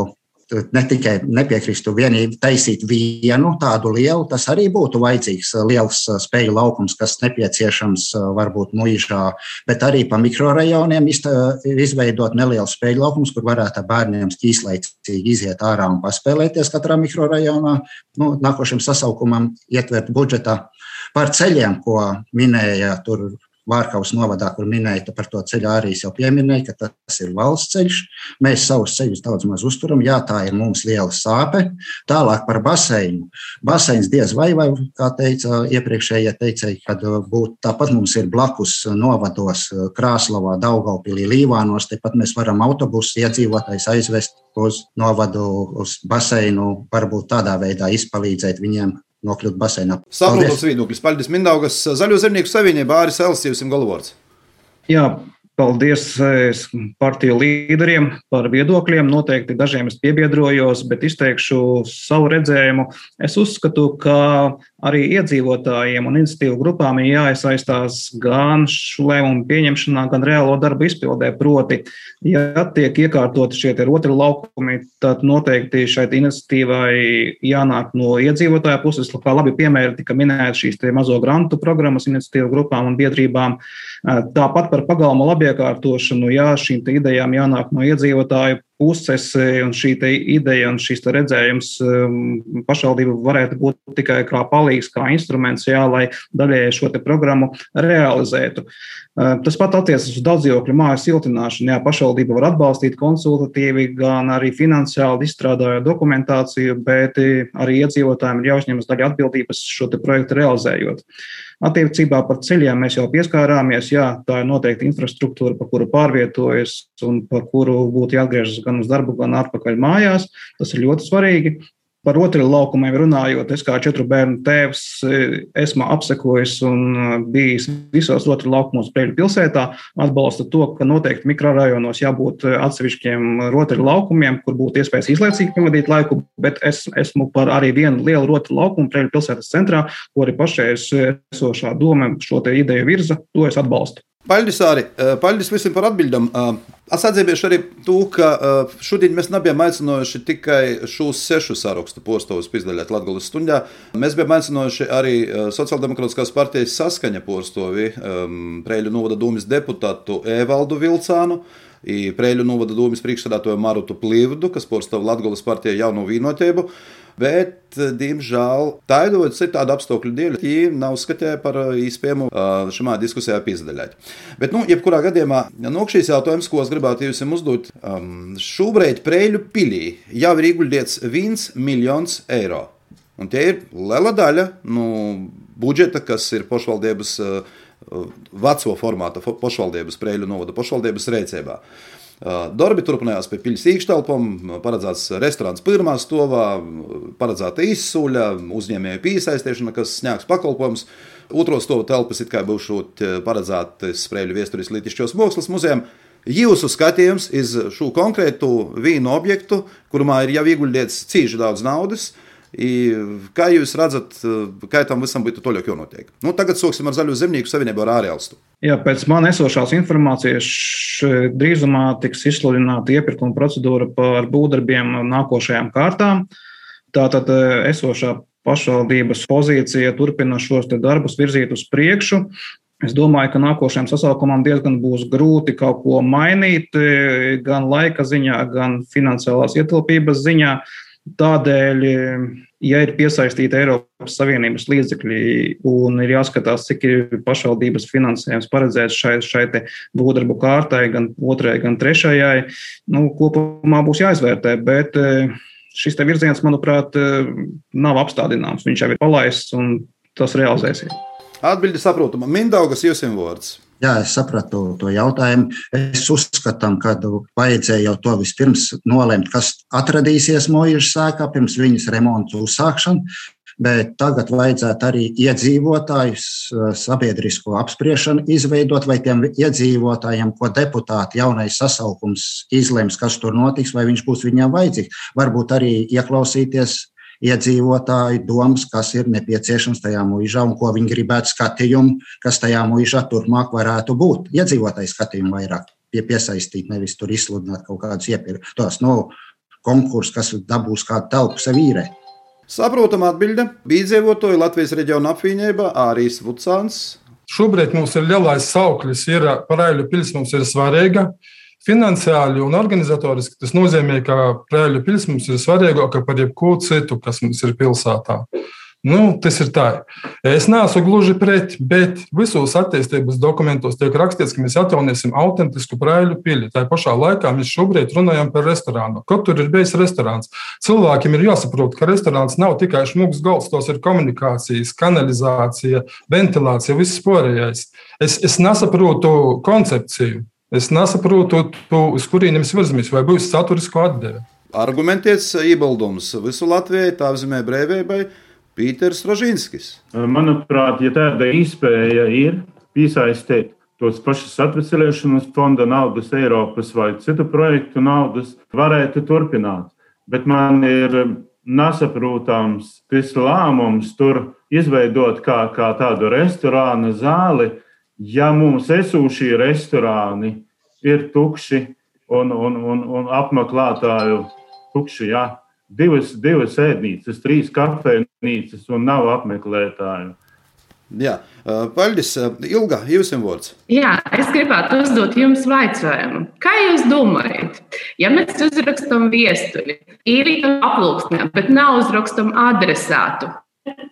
ne tikai nepiekrīstu vienīgi taisīt vienu tādu lielu, tas arī būtu vajadzīgs uh, liels uh, spēļu laukums, kas nepieciešams uh, varbūt mūžā, bet arī pa mikrorajoniem izveidot nelielu spēļu laukumus, kur varētu bērniem īslaicīgi iziet ārā un paspēlēties katrā mikrorajonā. Nu, nākošajam sasaukumam ietvert budžetā par ceļiem, ko minēja tur Vārkavas novadā, kur minēja par to ceļu, arī jau pieminēja, ka tas ir valsts ceļš. Mēs savus ceļus daudz maz uzturam, jā, tā ir mums liela sāpe. Tālāk par baseinu. Baseins diez vai, vai kā teica iepriekšējie teicēji, kad būtu tāpat mums ir blakus novados Krāslavā, Daugaupilī, Līvānos, tepat mēs varam autobusu iedzīvotājs aizvest uz novadu, uz baseinu, varbūt tādā veidā izpalīdzēt viņiem nokļūt baseinā. Saprotos viedoklis. Paldies Mindaugas Zaļo zemnieku savienībā Āris Elsijus un Galvārds. Jā, Paldies partiju līderiem par viedokļiem. Noteikti dažiem es piebiedrojos, bet izteikšu savu redzējumu. Es uzskatu, ka arī iedzīvotājiem un iniciatīvu grupām ir jāiesaistās gan lēmumu pieņemšanā, gan reālo darbu izpildē. Proti, ja tiek iekārtoti šie otri laukumi, tad noteikti šai iniciatīvai jānāk no iedzīvotāja puses. Kā labi piemēri tika minēti šīs mazo grantu programmas iniciatīvu grupām un biedrībām. Tāpat par pagalmu labi labiekārtošanu, jā, šīm idejām jānāk no iedzīvotāju puses, un šī ideja un šis redzējums um, pašvaldību varētu būt tikai kā palīgs, kā instruments, jā, lai daļēji šo programmu realizētu. Uh, tas pat attiecas uz daudzdzīvokļu māju siltināšanu. Jā, pašvaldība var atbalstīt konsultatīvi, gan arī finansiāli izstrādājot dokumentāciju, bet arī iedzīvotājiem ir jāuzņemas daļa atbildības šo projektu realizējot. Attiecībā par ceļiem mēs jau pieskārāmies. Jā, tā ir noteikti infrastruktūra, pa kuru pārvietojas un par kuru būtu jāatgriežas gan uz darbu, gan atpakaļ mājās. Tas ir ļoti svarīgi. Par rotaļu laukumiem runājot, es kā četru bērnu tēvs esmu apsekojis un bijis visos rotaļu laukumos Prēļu pilsētā. Atbalsta to, ka noteikti mikrorajonos jābūt atsevišķiem rotaļu laukumiem, kur būtu iespējas izlaicīgi pavadīt laiku, bet es esmu par arī vienu lielu rotaļu laukumu Prēļu pilsētas centrā, arī pašreiz esošā doma šo ideju virza. To es atbalstu. Paldies, Arī. Paldies visiem par atbildēm. Es atzīmēšu arī to, ka šodien mēs nebijām aicinājuši tikai šos sešus sarakstu postus izdaļāt Latvijas stundā. Mēs bijām aicinājuši arī Sociāldemokrātiskās partijas saskaņa postovi Preļu novada dūmis deputātu Evaldu Vilcānu. Preļu novada dūmis priekšsēdētāju Marutu Plīvdu, kas porstāv Latvijas partijai jaunu vienotību. Bet, diemžēl, tā ir citāda apstākļu dēļ, viņi nav skatījuši par īspējumu šajā diskusijā pīzdaļāt. Bet, nu, jebkurā gadījumā, nu, šīs jautājums, ko es gribētu jums uzdot, um, šobrīd Preļu pilī jau ir ieguldīts 1 miljons eiro. Un tie ir liela daļa nu, budžeta, kas ir pašvaldības uh, veco formāta, pašvaldības Preļu novada pašvaldības rēcībā. Darbi turpinājās pie pilsētas iekštelpām, paredzēts restorāns pirmā stāvā, paredzēta izsūļa, uzņēmēju piesaistīšana, kas sniegs pakalpojumus. Otro stāvu telpas it kā būšot paredzētas Sprēļu vēstures lītišķos mākslas muzejam. Jūsu skatījums iz šo konkrētu vīnu objektu, kurumā ir jau ieguldīts cīņš daudz naudas, I, kā jūs redzat, kā tam visam būtu toļāk jānotiek? Nu, tagad sāksim ar Zaļo zemnieku savienību ar ārēlstu. Jā, pēc man esošās informācijas drīzumā tiks izsludināta iepirkuma procedūra par būvdarbiem nākošajām kārtām. Tātad esošā pašvaldības pozīcija turpina šos darbus virzīt uz priekšu. Es domāju, ka nākošajam sasaukumam diezgan būs grūti kaut ko mainīt, gan laika ziņā, gan finansiālās ietilpības ziņā. Tādēļ, ja ir piesaistīta Eiropas Savienības līdzekļi un ir jāskatās, cik ir pašvaldības finansējums paredzēts šai, šai būvdarbu kārtai, gan otrajai, gan trešajai, nu, kopumā būs jāizvērtē. Bet šis virziens, manuprāt, nav apstādināms. Viņš jau ir palaists un tas realizēsies. Atbildi saprotama. Mindaugas jums vārds. Jā, es sapratu to jautājumu. Es uzskatu, ka vajadzēja jau to vispirms nolemt, kas atradīsies mūža sēkā pirms viņas remontu uzsākšanas. Bet tagad vajadzētu arī iedzīvotājus sabiedrisko apspriešanu izveidot, vai tiem iedzīvotājiem, ko deputāti jaunais sasaukums izlems, kas tur notiks, vai viņš būs viņiem vajadzīgs. Varbūt arī ieklausīties iedzīvotāju domas, kas ir nepieciešams tajā mūžā un ko viņi gribētu skatījumu, kas tajā mūžā turpmāk varētu būt. Iedzīvotāju skatījumu vairāk pie, piesaistīt, nevis tur izsludināt kaut kādus iepirktos no konkursus, kas dabūs kādu telpu sev īrē. Saprotama atbilde. Bīdzīvotāji Latvijas reģiona apvienībā Ārijas Vucāns. Šobrīd mums ir lielais sauklis, ir parāļu pils mums ir svarīga. Finansiāli un organizatoriski tas nozīmē, ka Prēļu pils mums ir svarīgāka par jebko citu, kas mums ir pilsētā. Nu, tas ir tā. Es neesmu gluži pret, bet visos attīstības dokumentos tiek rakstīts, ka mēs atjaunīsim autentisku prēļu pili. Tā pašā laikā mēs šobrīd runājam par restorānu. Kaut tur ir bijis restorāns. Cilvēkiem ir jāsaprot, ka restorāns nav tikai šmugs galds, tos ir komunikācijas, kanalizācija, ventilācija, viss pārējais. Es, es nesaprotu koncepciju. Es nesaprotu, tu, uz kurienes virzamies, vai būs saturisko atdeve. Argumentēts iebildums visu Latvijai, tā apzīmē brīvībai, Pīters Rožinskis. Manuprāt, ja tāda iespēja ir piesaistīt tos pašus atvesaļošanas fonda naudas, Eiropas vai citu projektu naudas, varētu turpināt. Bet man ir nesaprotams tas lēmums tur izveidot kā, kā tādu restorānu zāli ja mums esošie restorāni ir tukši un, un, un, un apmeklētāju tukši, jā, divas, divas ēdnīcas, trīs kafejnīcas un nav apmeklētāju. Jā, paldies. Ilga, jums ir vārds. Jā, es gribētu uzdot jums jautājumu. Kā jūs domājat, ja mēs uzrakstām vēstuli, īrītam aplūksnēm, bet nav uzrakstam adresātu,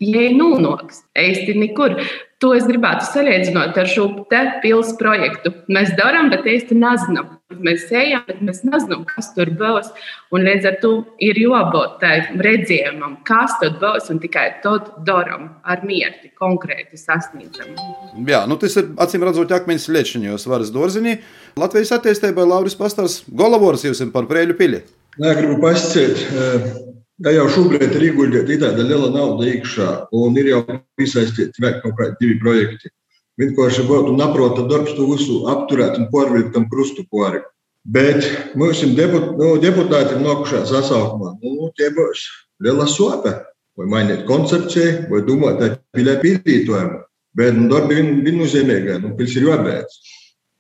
ja nonāks īsti nekur, To es gribētu salīdzināt ar šo pilsētu projektu. Mēs darām, bet īsti nezinām. Mēs ejam, bet mēs nezinām, kas tur būs. Un līdz ar to ir jābūt tādam redzējumam, kas tur būs, un tikai tad darām ar mierti, konkrēti sasniedzam. Jā, nu tas ir acīm redzot, akmeņus liečņos varas dārziņā. Latvijas attīstībai Lauris Pastāvs Golavors jums par Prēļu pili. Nē, gribu pasciet. Ja jau šobrīd ir ieguldīta tāda liela nauda iekšā, un ir jau piesaistīti vēl kaut kādi divi projekti. Vienkārši būtu naprota darbs to visu apturēt un pārvilkt tam krustu pāri. Bet mums deput, nu, deputātiem nākušā sasaukumā, nu, tie būs liela sope. Vai mainīt koncepciju, vai domāt par pielietojamo. Bet nu, darbi ir viennozīmīgi, nu, pils ir jābeidz.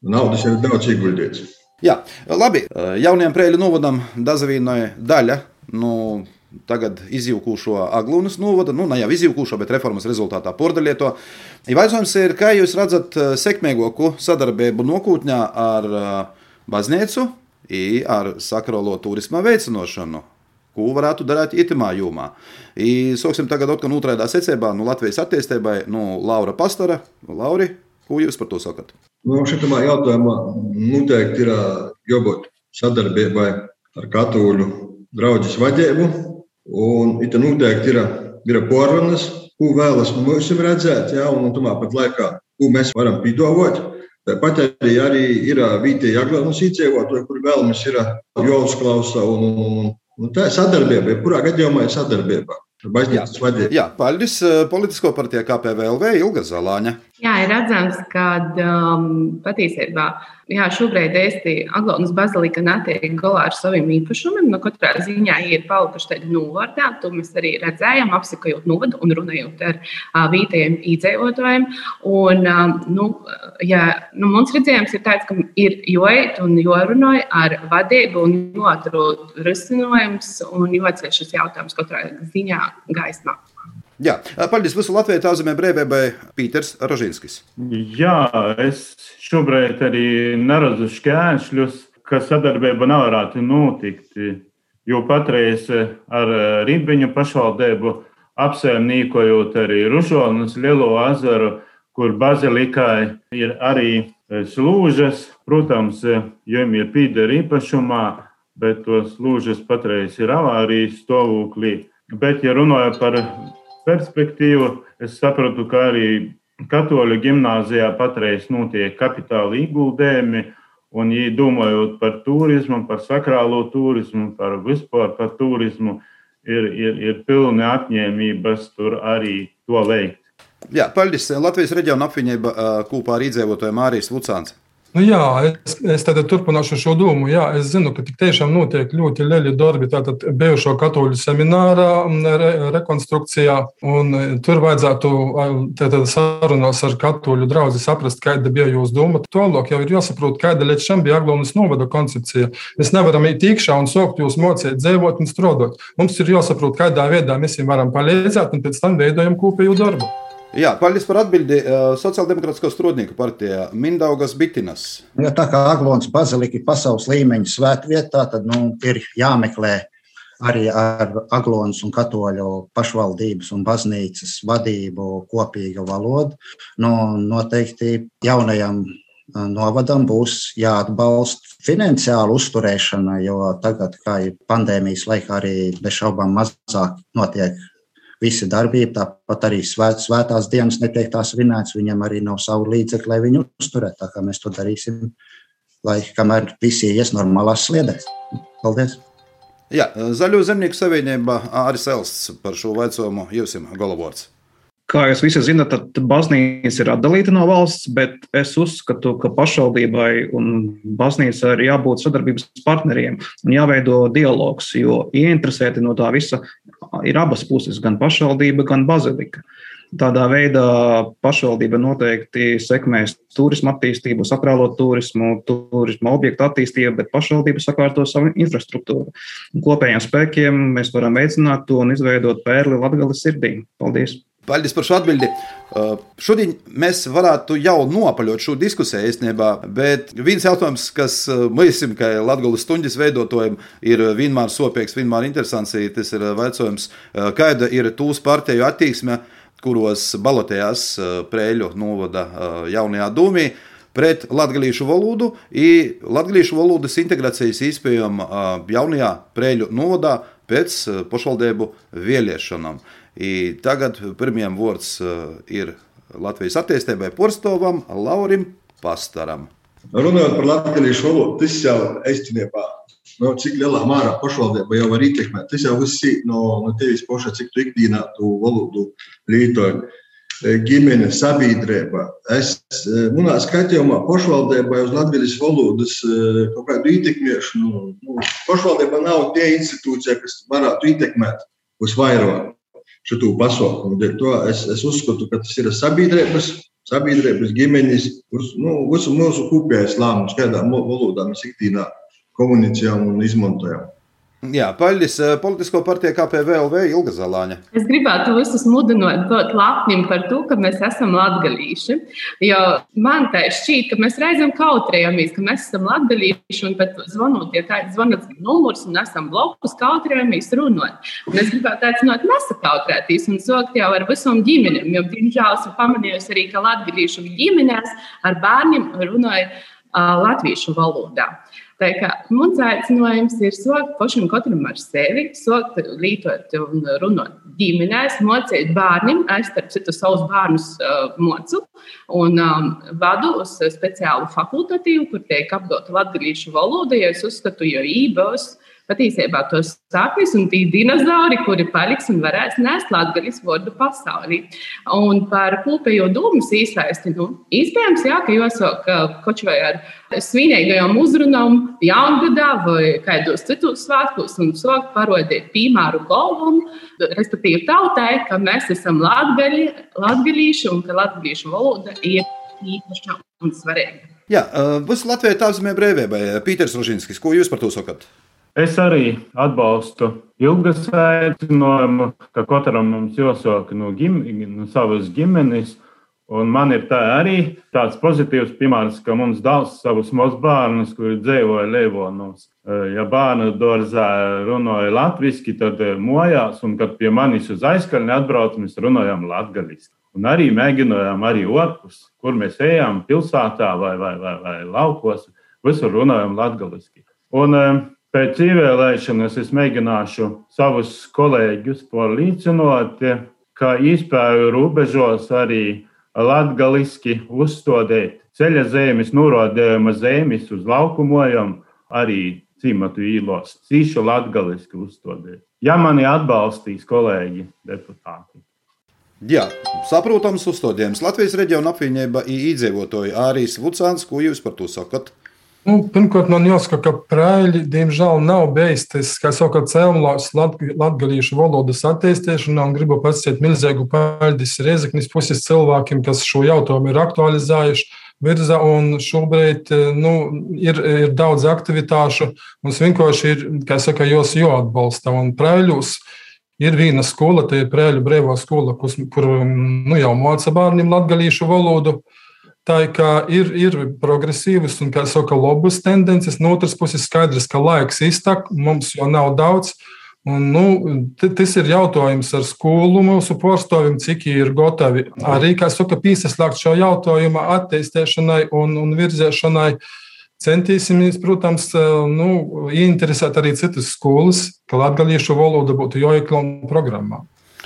Naudas ir daudz ieguldīts. Jā, labi. Jaunajam prēļu novadam Dazavīnoja daļa. Nu, tagad izjūkušo Aglūnas novada, nu, ne jau izjūkušo, bet reformas rezultātā pordaļieto. Jautājums ir, kā jūs redzat sekmīgāku sadarbību nokūtņā ar baznīcu, ar sakrolo turisma veicinošanu? Ko varētu darīt itimā jomā? I, soksim tagad atkal otrādā secībā, nu, Latvijas attīstībai, nu, Laura Pastora. Lauri, ko jūs par to sakat? Nu, šitamā jautājumā noteikti ir jābūt sadarbībai ar katoļu draugu vadību. Un it noteikti ir, ir porvanas, ko vēlas mums redzēt, ja, un tomēr pat laikā, ko mēs varam piedāvāt. Tāpat arī, arī ir vietējā aglomēšanās iedzīvotāji, kur vēlamies ir jāuzklausa. Un, un, un, un tā ir sadarbība, jebkurā gadījumā ir sadarbība. Vadība. Jā, paldies politisko partiju KPVLV Ilga Zalāņa. Jā, ir redzams, ka um, patiesībā jā, šobrīd Eesti Aglaunas bazilika netiek galā ar saviem īpašumiem. No katrā ziņā ir palikuši tādi novārtā. To mēs arī redzējām, apsekojot novadu un runājot ar uh, vietējiem iedzīvotājiem. Un, um, nu, jā, nu, mums redzējums ir tāds, ka ir joiet un jorunā ar vadību un joatrot risinājums un joatceļ šis jautājums katrā ziņā gaismā. Jā, paldies visu Latviju tāzemē brīvībai Pīters Rožinskis. Jā, es šobrīd arī neredzu šķēršļus, ka sadarbība nevarētu notikt. Jo patreiz ar Rībiņu pašvaldību apsaimniekojot arī Ružonas lielo ezeru, kur bazilikai ir arī slūžas. Protams, jums ir pīdera īpašumā, bet tos slūžas patreiz ir avārijas stāvoklī. Bet, ja runājot par perspektīvu, es sapratu, ka arī katoļu gimnāzijā patreiz notiek kapitāla ieguldījumi. Un, ja domājot par turismu, par sakrālo turismu, par vispār par turismu, ir, ir, ir pilni apņēmības tur arī to veikt. Jā, paldies. Latvijas reģiona apvienība kopā ar iedzīvotājiem Mārijas Lucāns. Nu jā, es, es tad turpināšu šo domu. Jā, es zinu, ka tiešām notiek ļoti lieli darbi. Tātad bijušo katoļu seminārā re, rekonstrukcijā, e, tur vajadzētu tātad, sarunās ar katoļu draugu saprast, kāda bija jūsu doma. Tālāk jau ir jāsaprot, kāda līdz šim bija Aglaunas novada koncepcija. Mēs nevaram iet iekšā un saukt jūs mocīt, dzīvot un strādāt. Mums ir jāsaprot, kādā veidā mēs viņiem varam palīdzēt, un pēc tam veidojam kopēju darbu. Jā, paldies par atbildi. Sociāldemokrātiskā strādnieku partijā Mindaugas Bitinas. Ja tā kā Aglons bazilika ir pasaules līmeņa svētvietā, tad nu, ir jāmeklē arī ar Aglonas un Katoļu pašvaldības un baznīcas vadību kopīga valoda. Nu, noteikti jaunajam novadam būs jāatbalsta finansiāla uzturēšana, jo tagad, kā ir pandēmijas laikā, arī bez šaubām mazāk notiek visa darbība, tāpat arī svēt, svētās dienas netiek tās vinētas, viņam arī nav savu līdzekļu, lai viņu uzturētu. Tā kā mēs to darīsim, lai kamēr visi ies normālās sliedēs. Paldies! Jā, Zaļo zemnieku savienībaĀris Elsts par šo vaicojumu Jūsim Golovords. Kā jūs visi zinat, tad baznīca ir atdalīta no valsts, bet es uzskatu, ka pašvaldībai un baznīcai ir jābūt sadarbības partneriem un jāveido dialogs, jo ieinteresēti no tā visa ir abas puses, gan pašvaldība, gan bazilika. Tādā veidā pašvaldība noteikti sekmēs turismu attīstību, sakrālo turismu, turismu objektu attīstību, bet pašvaldība sakārto savu infrastruktūru. Kopējiem spēkiem mēs varam veicināt to un izveidot pērli Latgales sirdī. Paldies! Paldies par šo atbildi. Uh, šodien mēs varētu jau nopaļot šo diskusiju īstenībā, bet viens jautājums, kas mums, kā Latvijas stundas veidotājiem, ir vienmēr sopīgs, vienmēr interesants, tas ir jautājums, kāda ir tūs partiju attieksme, kuros balotējās Prēļu novada jaunajā dūmī pret latviešu valodu un latviešu valodas integrācijas iespējām jaunajā Prēļu novadā pēc pašvaldību vēlēšanām. I tagad pirmajam vārds ir Latvijas attīstībai Porstovam, Laurim Pastaram. Runājot par latviešu valodu, tas jau īstenībā no, cik lielā mērā pašvaldība jau var ietekmēt. Tas jau viss ir no, no tevis paša, cik tu ikdienā tu valodu lietoji. Ģimene, sabiedrība. Es manā skatījumā pašvaldībai uz latvijas valodas kaut kādu ietekmēšanu. Nu, pašvaldība nav tie institūcija, kas varētu ietekmēt uz vairāk šo pasaukumu. Es, es uzskatu, ka tas ir sabiedrības sabiedrības, ģimenes, nu, visu mūsu kopējais lēmums, kādā valodā mēs ikdienā komunicējam un izmantojam. Jā, paļģis eh, politisko partiju KPVLV Ilga Zalāņa. Es gribētu visus mudināt būt lepniem par to, ka mēs esam latgalīši. Jo man tā šķiet, ka mēs reizēm kautrējamies, ka mēs esam latgalīši un pat zvanot, ja kāds zvanat numurs un esam blakus, kautrējamies runāt. Un es gribētu aicināt nesakautrēties un sākt jau ar visām ģimenēm, jo, diemžēl, esmu pamanījusi arī, ka latgalīšu ģimenēs ar bērniem runāja uh, latviešu valodā. Tā kā mans aicinājums ir sākt pašam katram ar sevi, sākt lītot un runāt ģimenēs, mocīt bērniem, es starp citu savus bērnus uh, mocu un um, vadu uz speciālu fakultatīvu, kur tiek apgūta latviešu valoda, jo es uzskatu, jo īpaši patiesībā tos saknes un tie dinozauri, kuri paliks un varēs nest latgaļas vārdu pasaulī. Un par kopējo domas īsaisti, nu, iespējams, jā, ka jāsāk kaut vai ar svinīgajām uzrunām jaungadā vai kādos citos svētkos un sākt parodēt piemēru galvam, respektīvi tautai, ka mēs esam latgaļi, latgaļīši un ka latgaļīšu valoda ir īpaša un svarīga. Jā, būs Latvijai tāzemē brīvībai. Pīters Rožinskis, ko jūs par to sakat? Es arī atbalstu ilgas aicinājumu, ka katram mums jāsaka no, gim, no savas ģimenes. Un man ir tā arī tāds pozitīvs piemērs, ka mums daudz savus mazbērnus, kuri dzīvoja Levonos. Ja bērnu dārzā runāja latviešu, tad mojās, un kad pie manis uz aizkalni atbrauc, mēs runājam latviešu. Un arī mēģinājām arī otrs, kur mēs ejam, pilsētā vai, vai, vai, vai laukos, visur runājam latviešu. Un Pēc ievēlēšanas es mēģināšu savus kolēģus pārliecināt, ka izpēju robežos arī latgaliski uzstādīt ceļa zemes, norādījuma zemes uz laukumojam, arī cimatu īlos, cīšu latgaliski uzstādīt. Ja mani atbalstīs kolēģi deputāti. Jā, saprotams uzstādījums. Latvijas reģiona apvienība īdzīvotāji Ārijas Vucāns, ko jūs par to sakat? Nu, pirmkārt, man jāsaka, ka prēļi, diemžēl, nav tas, kā saka, cēlonās latgalīšu valodas attīstīšanā, gribu pasciet milzīgu paldies Riezeknis puses cilvēkiem, kas šo jautājumu ir aktualizējuši virza, un šobrīd nu, ir, ir daudz aktivitāšu. Mums vienkārši ir, kā saka, jos jāatbalsta, un prēļus ir viena skola, tā ir prēļu brīvā skola, kur, kur nu, jau māca bērniem latgalīšu valodu. Tā ir, ir progresīvas un, kā saka, labas tendences. No otras puses, skaidrs, ka laiks iztak, mums jau nav daudz. Un, nu, tas ir jautājums ar skolu mūsu pārstāvjiem, cik ir gatavi arī, kā saka, piesaistīt šo jautājumu attīstīšanai un, un virzēšanai. Centīsimies, protams, nu, ieinteresēt arī citas skolas, ka latviešu valoda būtu jāiekļaut programmā.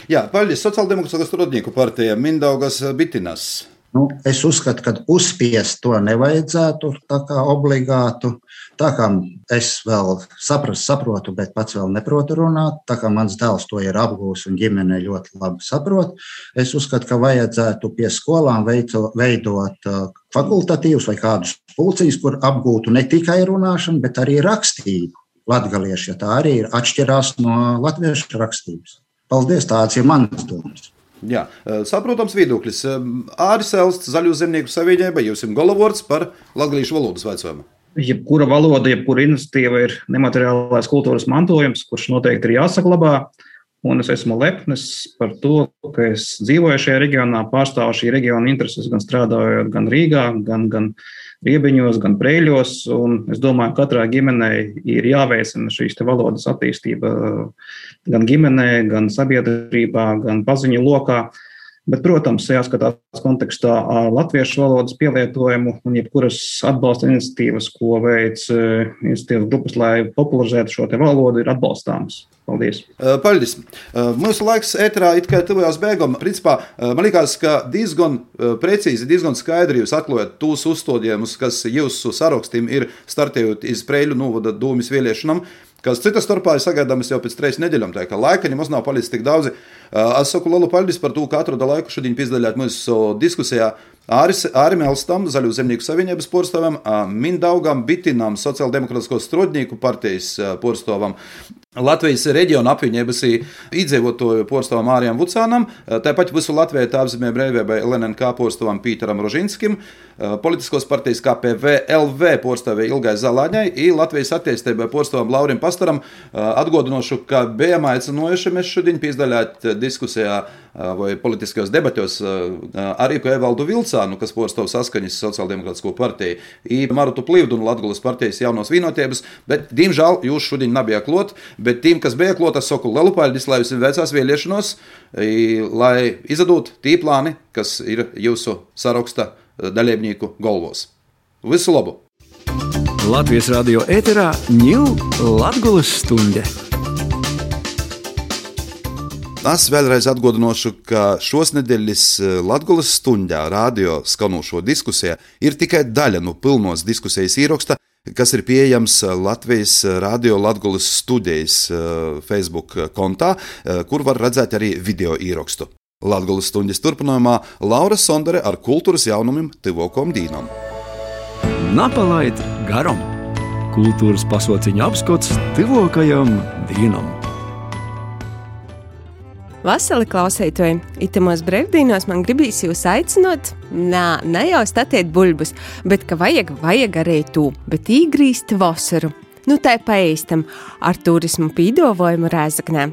Jā, paldies Sociāldemokrātiskās rodnieku partijai Mindaugas Bitinas. Nu, es uzskatu, ka uzspiest to nevajadzētu obligātu. Tā kā es vēl saprast, saprotu, bet pats vēl neprotu runāt, tā kā mans dēls to ir apgūlis un ģimene ļoti labi saprot, es uzskatu, ka vajadzētu pie skolām veido, veidot uh, fakultatīvus vai kādus pulciņus, kur apgūtu ne tikai runāšanu, bet arī rakstību latgaliešu, ja tā arī ir atšķirās no latviešu rakstības. Paldies, tāds ir mans domas. Jā, eh, saprotams viedoklis. Āris Elsts, Zaļo zemnieku savienība, jums ir galvārds par latviešu valodas vecumu. Jebkura valoda, jebkura iniciatīva ir nemateriālais kultūras mantojums, kurš noteikti ir jāsaglabā. Un es esmu lepns par to, ka es dzīvoju šajā reģionā, pārstāvu šī reģiona intereses, gan strādājot gan Rīgā, gan, gan Riebiņos, gan Prēļos. Es domāju, ka katrai ģimenei ir jāveicina šīs valodas attīstība gan ģimenē, gan sabiedrībā, gan paziņu lokā. Bet, protams, jāskatās kontekstā latviešu valodas pielietojumu un jebkuras atbalsta iniciatīvas, ko veic iniciatīvas grupas, lai popularizētu šo valodu, ir atbalstāmas. Paldies! Paldies! Mūsu laiks ēterā it kā tuvojās beigām. Principā man liekas, ka diezgan precīzi, diezgan skaidri jūs atklājat tos uzstādījumus, kas jūsu sarakstiem ir startējot iz Preļu novada dūmis vēlēšanām kas citas starpā ir sagaidāmas jau pēc trīs nedēļām. Tā kā laika nemaz nav palicis tik daudz. Es saku lielu paldies par to, ka atrada laiku šodien piedalīties mūsu diskusijā. Āris, Ārim Elstam, Zaļo zemnieku savienības porstovam, Mindaugam, Bitinam, Sociāldemokrātisko strodnieku partijas porstovam, Latvijas reģiona apvienības iedzīvotāju porstovam Mārijam Vucānam, tāpat visu Latviju apzīmē brīvībai LNK porstovam Pīteram Rožinskim, politiskos partijas KPV LV porstāvē Ilgai Zalāņai un Latvijas attīstībai porstovam Laurim Pastaram. Atgādinošu, ka bijām aicinojuši mēs šodien piesaistīt diskusijā vai politiskajos debatos arī Evaldu Vilcānu, kas porstovu saskaņas sociāldemokrātisko partiju, un Marutu Plīvdu un Latgulas partijas jaunos vienotības, bet, diemžēl, jūs šodien nebija klot, bet tiem, kas bija klot, es saku lielu paldies, lai jums veicās vēlēšanos, lai izdod tī plāni, kas ir jūsu saraksta dalībnieku galvos. Visu labu! Latvijas radio ēterā ņūl Latgulas stunde. Es vēlreiz atgādināšu, ka šos nedēļas Latvijas stundā radio skanošo diskusiju ir tikai daļa no pilnos diskusijas ieraksta, kas ir pieejams Latvijas radio Latvijas studijas Facebook kontā, kur var redzēt arī video ierakstu. Latvijas stundas turpinājumā Laura Sondere ar kultūras jaunumiem Tivokom Dīnam. Napalaid garam! Kultūras pasauciņa apskats Tivokajam Dīnam! Vasarī klausītāji, itimos brīvdienos man gribīs jūs aicināt, nā, ne jau statiet buļbuļs, bet ka vajag, vajag arī to, bet īgrīst vasaru. Nu, tā paīstam ar turismu pīdovojumu Rēzaknē.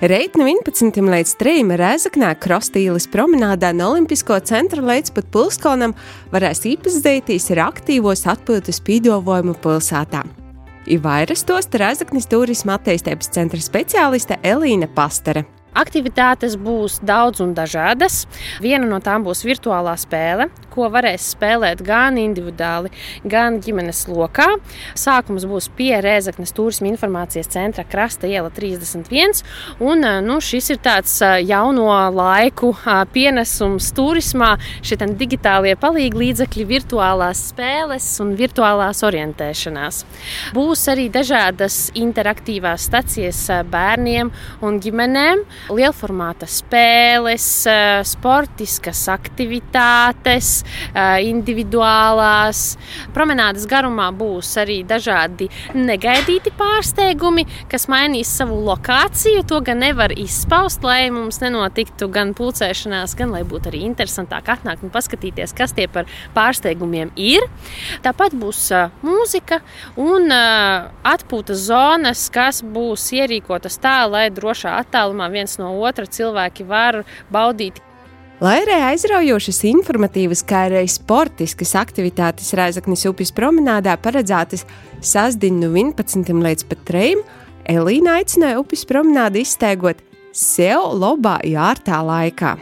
Reit no 11. līdz 3. Rēzaknē Krostīlis promenādā no Olimpisko centra līdz pat Pilskonam varēs iepazīties ar aktīvos atpūtas pīdovojumu pilsētā. Ir vairs tos Rēzaknis turisma attīstības centra speciāliste Elīna Pastere. Aktivitātes būs daudz un dažādas. Viena no tām būs virtuālā spēle, ko varēs spēlēt gan individuāli, gan ģimenes lokā. Sākums būs pie Rēzaknes turisma informācijas centra Krasta iela 31. Un, nu, šis ir tāds jauno laiku pienesums turismā. Šie digitālie palīgi līdzekļi, virtuālās spēles un virtuālās orientēšanās. Būs arī dažādas interaktīvās stacijas bērniem un ģimenēm lielformāta spēles, eh, sportiskas aktivitātes, eh, individuālās. Promenādes garumā būs arī dažādi negaidīti pārsteigumi, kas mainīs savu lokāciju. To gan nevar izpaust, lai mums nenotiktu gan pulcēšanās, gan lai būtu arī interesantāk atnākt un paskatīties, kas tie par pārsteigumiem ir. Tāpat būs uh, mūzika un atpūtas zonas, kas būs ierīkotas tā, lai drošā attālumā viens no otra cilvēki var baudīt. Lai arī aizraujošas, informatīvas, kā arī sportiskas aktivitātes Rēzaknis upes promenādā paredzētas sastāvdaļā no 11 līdz pat 3, Elīna aicināja upes promenādu izsteigot sev labā jārtā laikā.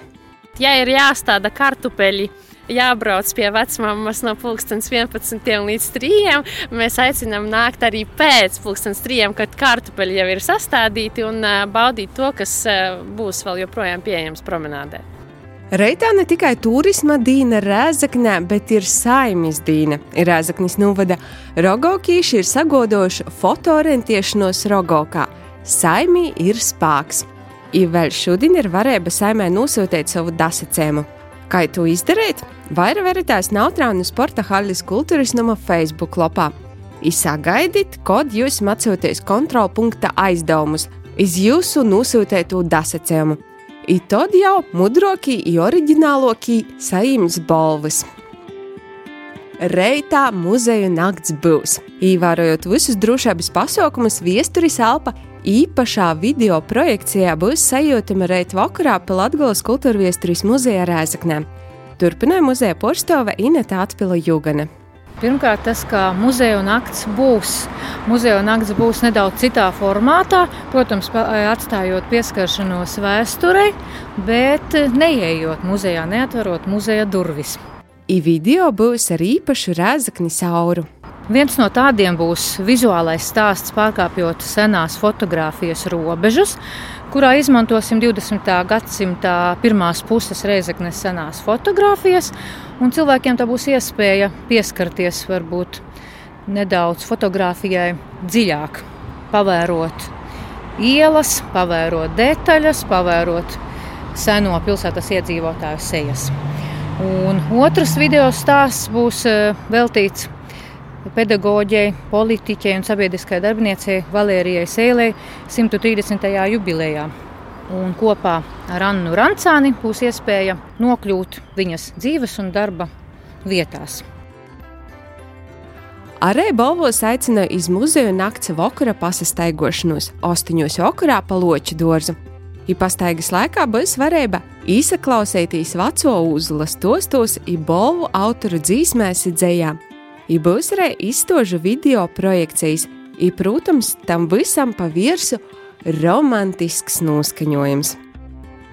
Ja ir jāstāda kartupeļi, jābrauc pie vecmāmas no 11 līdz 3. Mēs aicinām nākt arī pēc 3, kad kartupeļi jau ir sastādīti un baudīt to, kas būs vēl joprojām pieejams promenādē. Reitā ne tikai turisma dīna Rēzaknē, bet ir saimnes dīna. Rēzaknis novada Rogokīši ir sagodoši fotoorientēšanos Rogokā. Saimī ir spēks. Ir vēl šodien ir varēja saimē nosūtīt savu dasacēmu. Kā to izdarīt? Vairāk veritās Nautrānu sporta haļas kultūras nama Facebook lapā. Izsagaidiet, kad jūs mācāties kontrolpunkta aizdevumus iz jūsu nosūtēto dasacējumu. I tad jau mudrākī, oriģinālākī saimnes balvas. Reitā muzeja nakts būs. Ievērojot visus drošības pasākumus, viesturis elpa īpašā video projekcijā būs sajūtama reit vakarā pa Latgolas kultūra viesturis muzeja Rēzaknē. Turpināja muzeja porstove Ineta Atpila Jūgana. Pirmkārt, tas, ka muzeja nakts būs. Muzeja nakts būs nedaudz citā formātā, protams, atstājot pieskaršanos vēsturei, bet neieejot muzejā, neatverot muzeja durvis. I video būs ar īpašu rēzakni sauru. Viens no tādiem būs vizuālais stāsts, pārkāpjot senās fotografijas robežas, kurā izmantosim 20. gadsimta pirmās puses reizeknes senās fotografijas, un cilvēkiem tā būs iespēja pieskarties varbūt nedaudz fotografijai dziļāk, pavērot ielas, pavērot detaļas, pavērot seno pilsētas iedzīvotāju sejas. Un otrs video stāsts būs eh, veltīts pedagoģei, politiķei un sabiedriskai darbiniecei Valērijai Sēlei 130. jubilejā. Un kopā ar Annu Rancāni būs iespēja nokļūt viņas dzīves un darba vietās. Arī balvos aicināja iz muzeju nakts vakara pasastaigošanos, ostiņos vakarā pa loķu dārzu. I pastaigas laikā būs varēja īsaklausēties veco uzlas tostos, i balvu autoru dzīsmēs dzējām I būs arī izstožu video projekcijas, i, protams, tam visam pa virsu romantisks noskaņojums.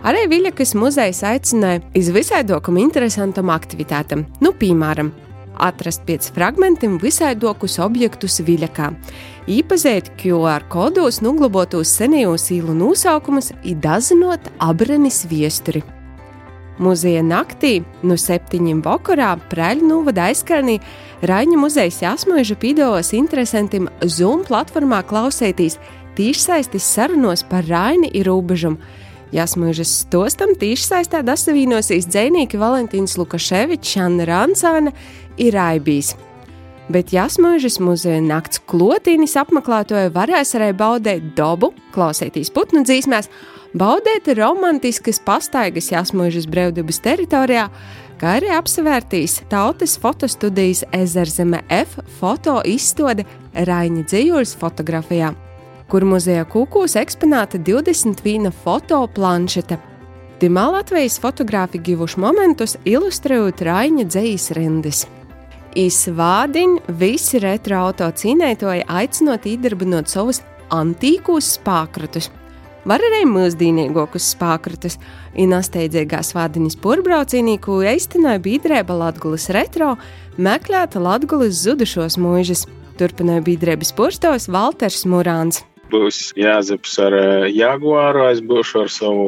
Arī Viļakas muzejs aicināja iz visādokam interesantam aktivitātam, nu, piemēram, atrast pēc fragmentiem visādokus objektus Viļakā, īpazēt QR kodos nuglabotos senajos īlu nosaukumus, idazinot abrenis viesturi. Muzeja naktī no septiņiem vakarā Prēļu novada aizskarnī Raņa muzeja jāsmuiža pīdovos interesantiem Zoom platformā klausētīs tīšsaistis sarunos par Raini ir rūbežumu. Jāsmuižas stostam tīšsaistā dasavīnosīs dzēnīki Valentīns Lukaševičs, Anna Rancāna ir Aibīs. Bet Jāsmuižas muzeja nakts klotīnis apmeklētoja varēs arī baudēt dabu, klausēties putnu dzīsmēs, baudēt romantiskas pastaigas Jāsmuižas brīvdabas teritorijā, kā arī apsevērtīs tautas fotostudijas Ezerzeme F foto izstāde Raņa Dzīvuļas fotografijā, kur muzejā kūkos eksponēta 21 foto planšeta. Timā Latvijas fotografi givuši momentus ilustrējot Raņa dzīslas rindas. Izvādiņ visi retro auto cīnētoji aicinot iedarbinot savus antīkos spākratus – var arī mūsdienīgākus spākratus. Inasteidzīgās vārdiņas porbraucīnīku eistināja biedrēba Latgulas retro, meklēta Latgulas zudušos mūžas. Turpināja biedrēbas porstos Valters Murāns. Būs Jāzeps ar eh, Jaguāru, es būšu ar savu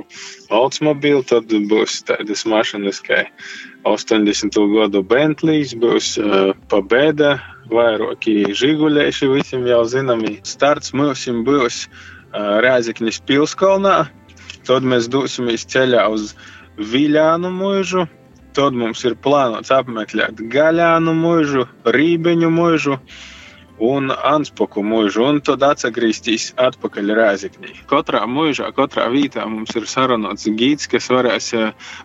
Oldsmobili, tad būs tādas mašīnas kā 80. gadu Bentleys, būs uh, Pabēda, vairāki žiguļieši, visiem jau zināmi. Starts mums būs Rēzekņas pilskalnā. Tad mēs dosimies ceļā uz Viļānu mūžu. Tad mums ir plānots apmeklēt Gaļānu mūžu, Rībeņu mūžu un Anspoku mūžu, un tad atgriezties atpakaļ Rēzekņī. Katrā mūžā, katrā vietā mums ir sarunots gids, kas varēs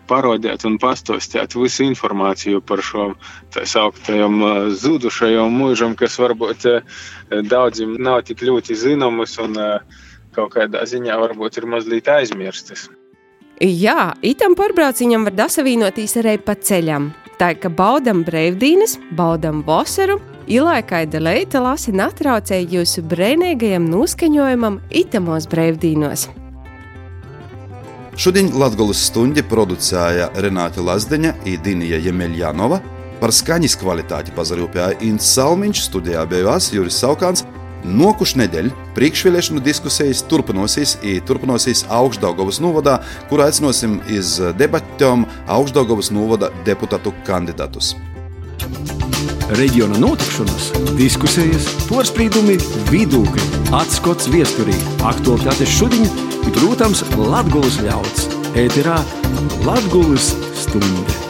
parodēt un pastostīt visu informāciju par šo tā sauktajam zudušajam mūžam, kas varbūt daudziem nav tik ļoti zināms un uh, kaut kādā ziņā varbūt ir mazliet aizmirstas. Jā, itam porbrauciņam var dasavīnoties arī pa ceļam. Tā kā baudam brīvdienas, baudam vasaru, ilaikaida leita lasi natraucēja jūsu brēnīgajam noskaņojumam itamos brīvdienos. Šodien Latvijas stundi producēja Renāte Lazdeņa un Dīnija Jemeļjanova. Par skaņas kvalitāti pazarūpēja Inns Salmiņš, studijā bija Juris Saukāns. Nokuš nedēļ priekšvēlēšanu diskusijas turpināsies, turpināsies Augstdagovas novadā, kur aicināsim iz debatēm Augstdagovas novada deputātu kandidātus. Reģiona notikšanas, diskusijas, porcelāna, vidūkļi, atskats viesturī, aktuālitātes šodien, protams, Latvijas ļauds. Ēterā Latvijas stunde.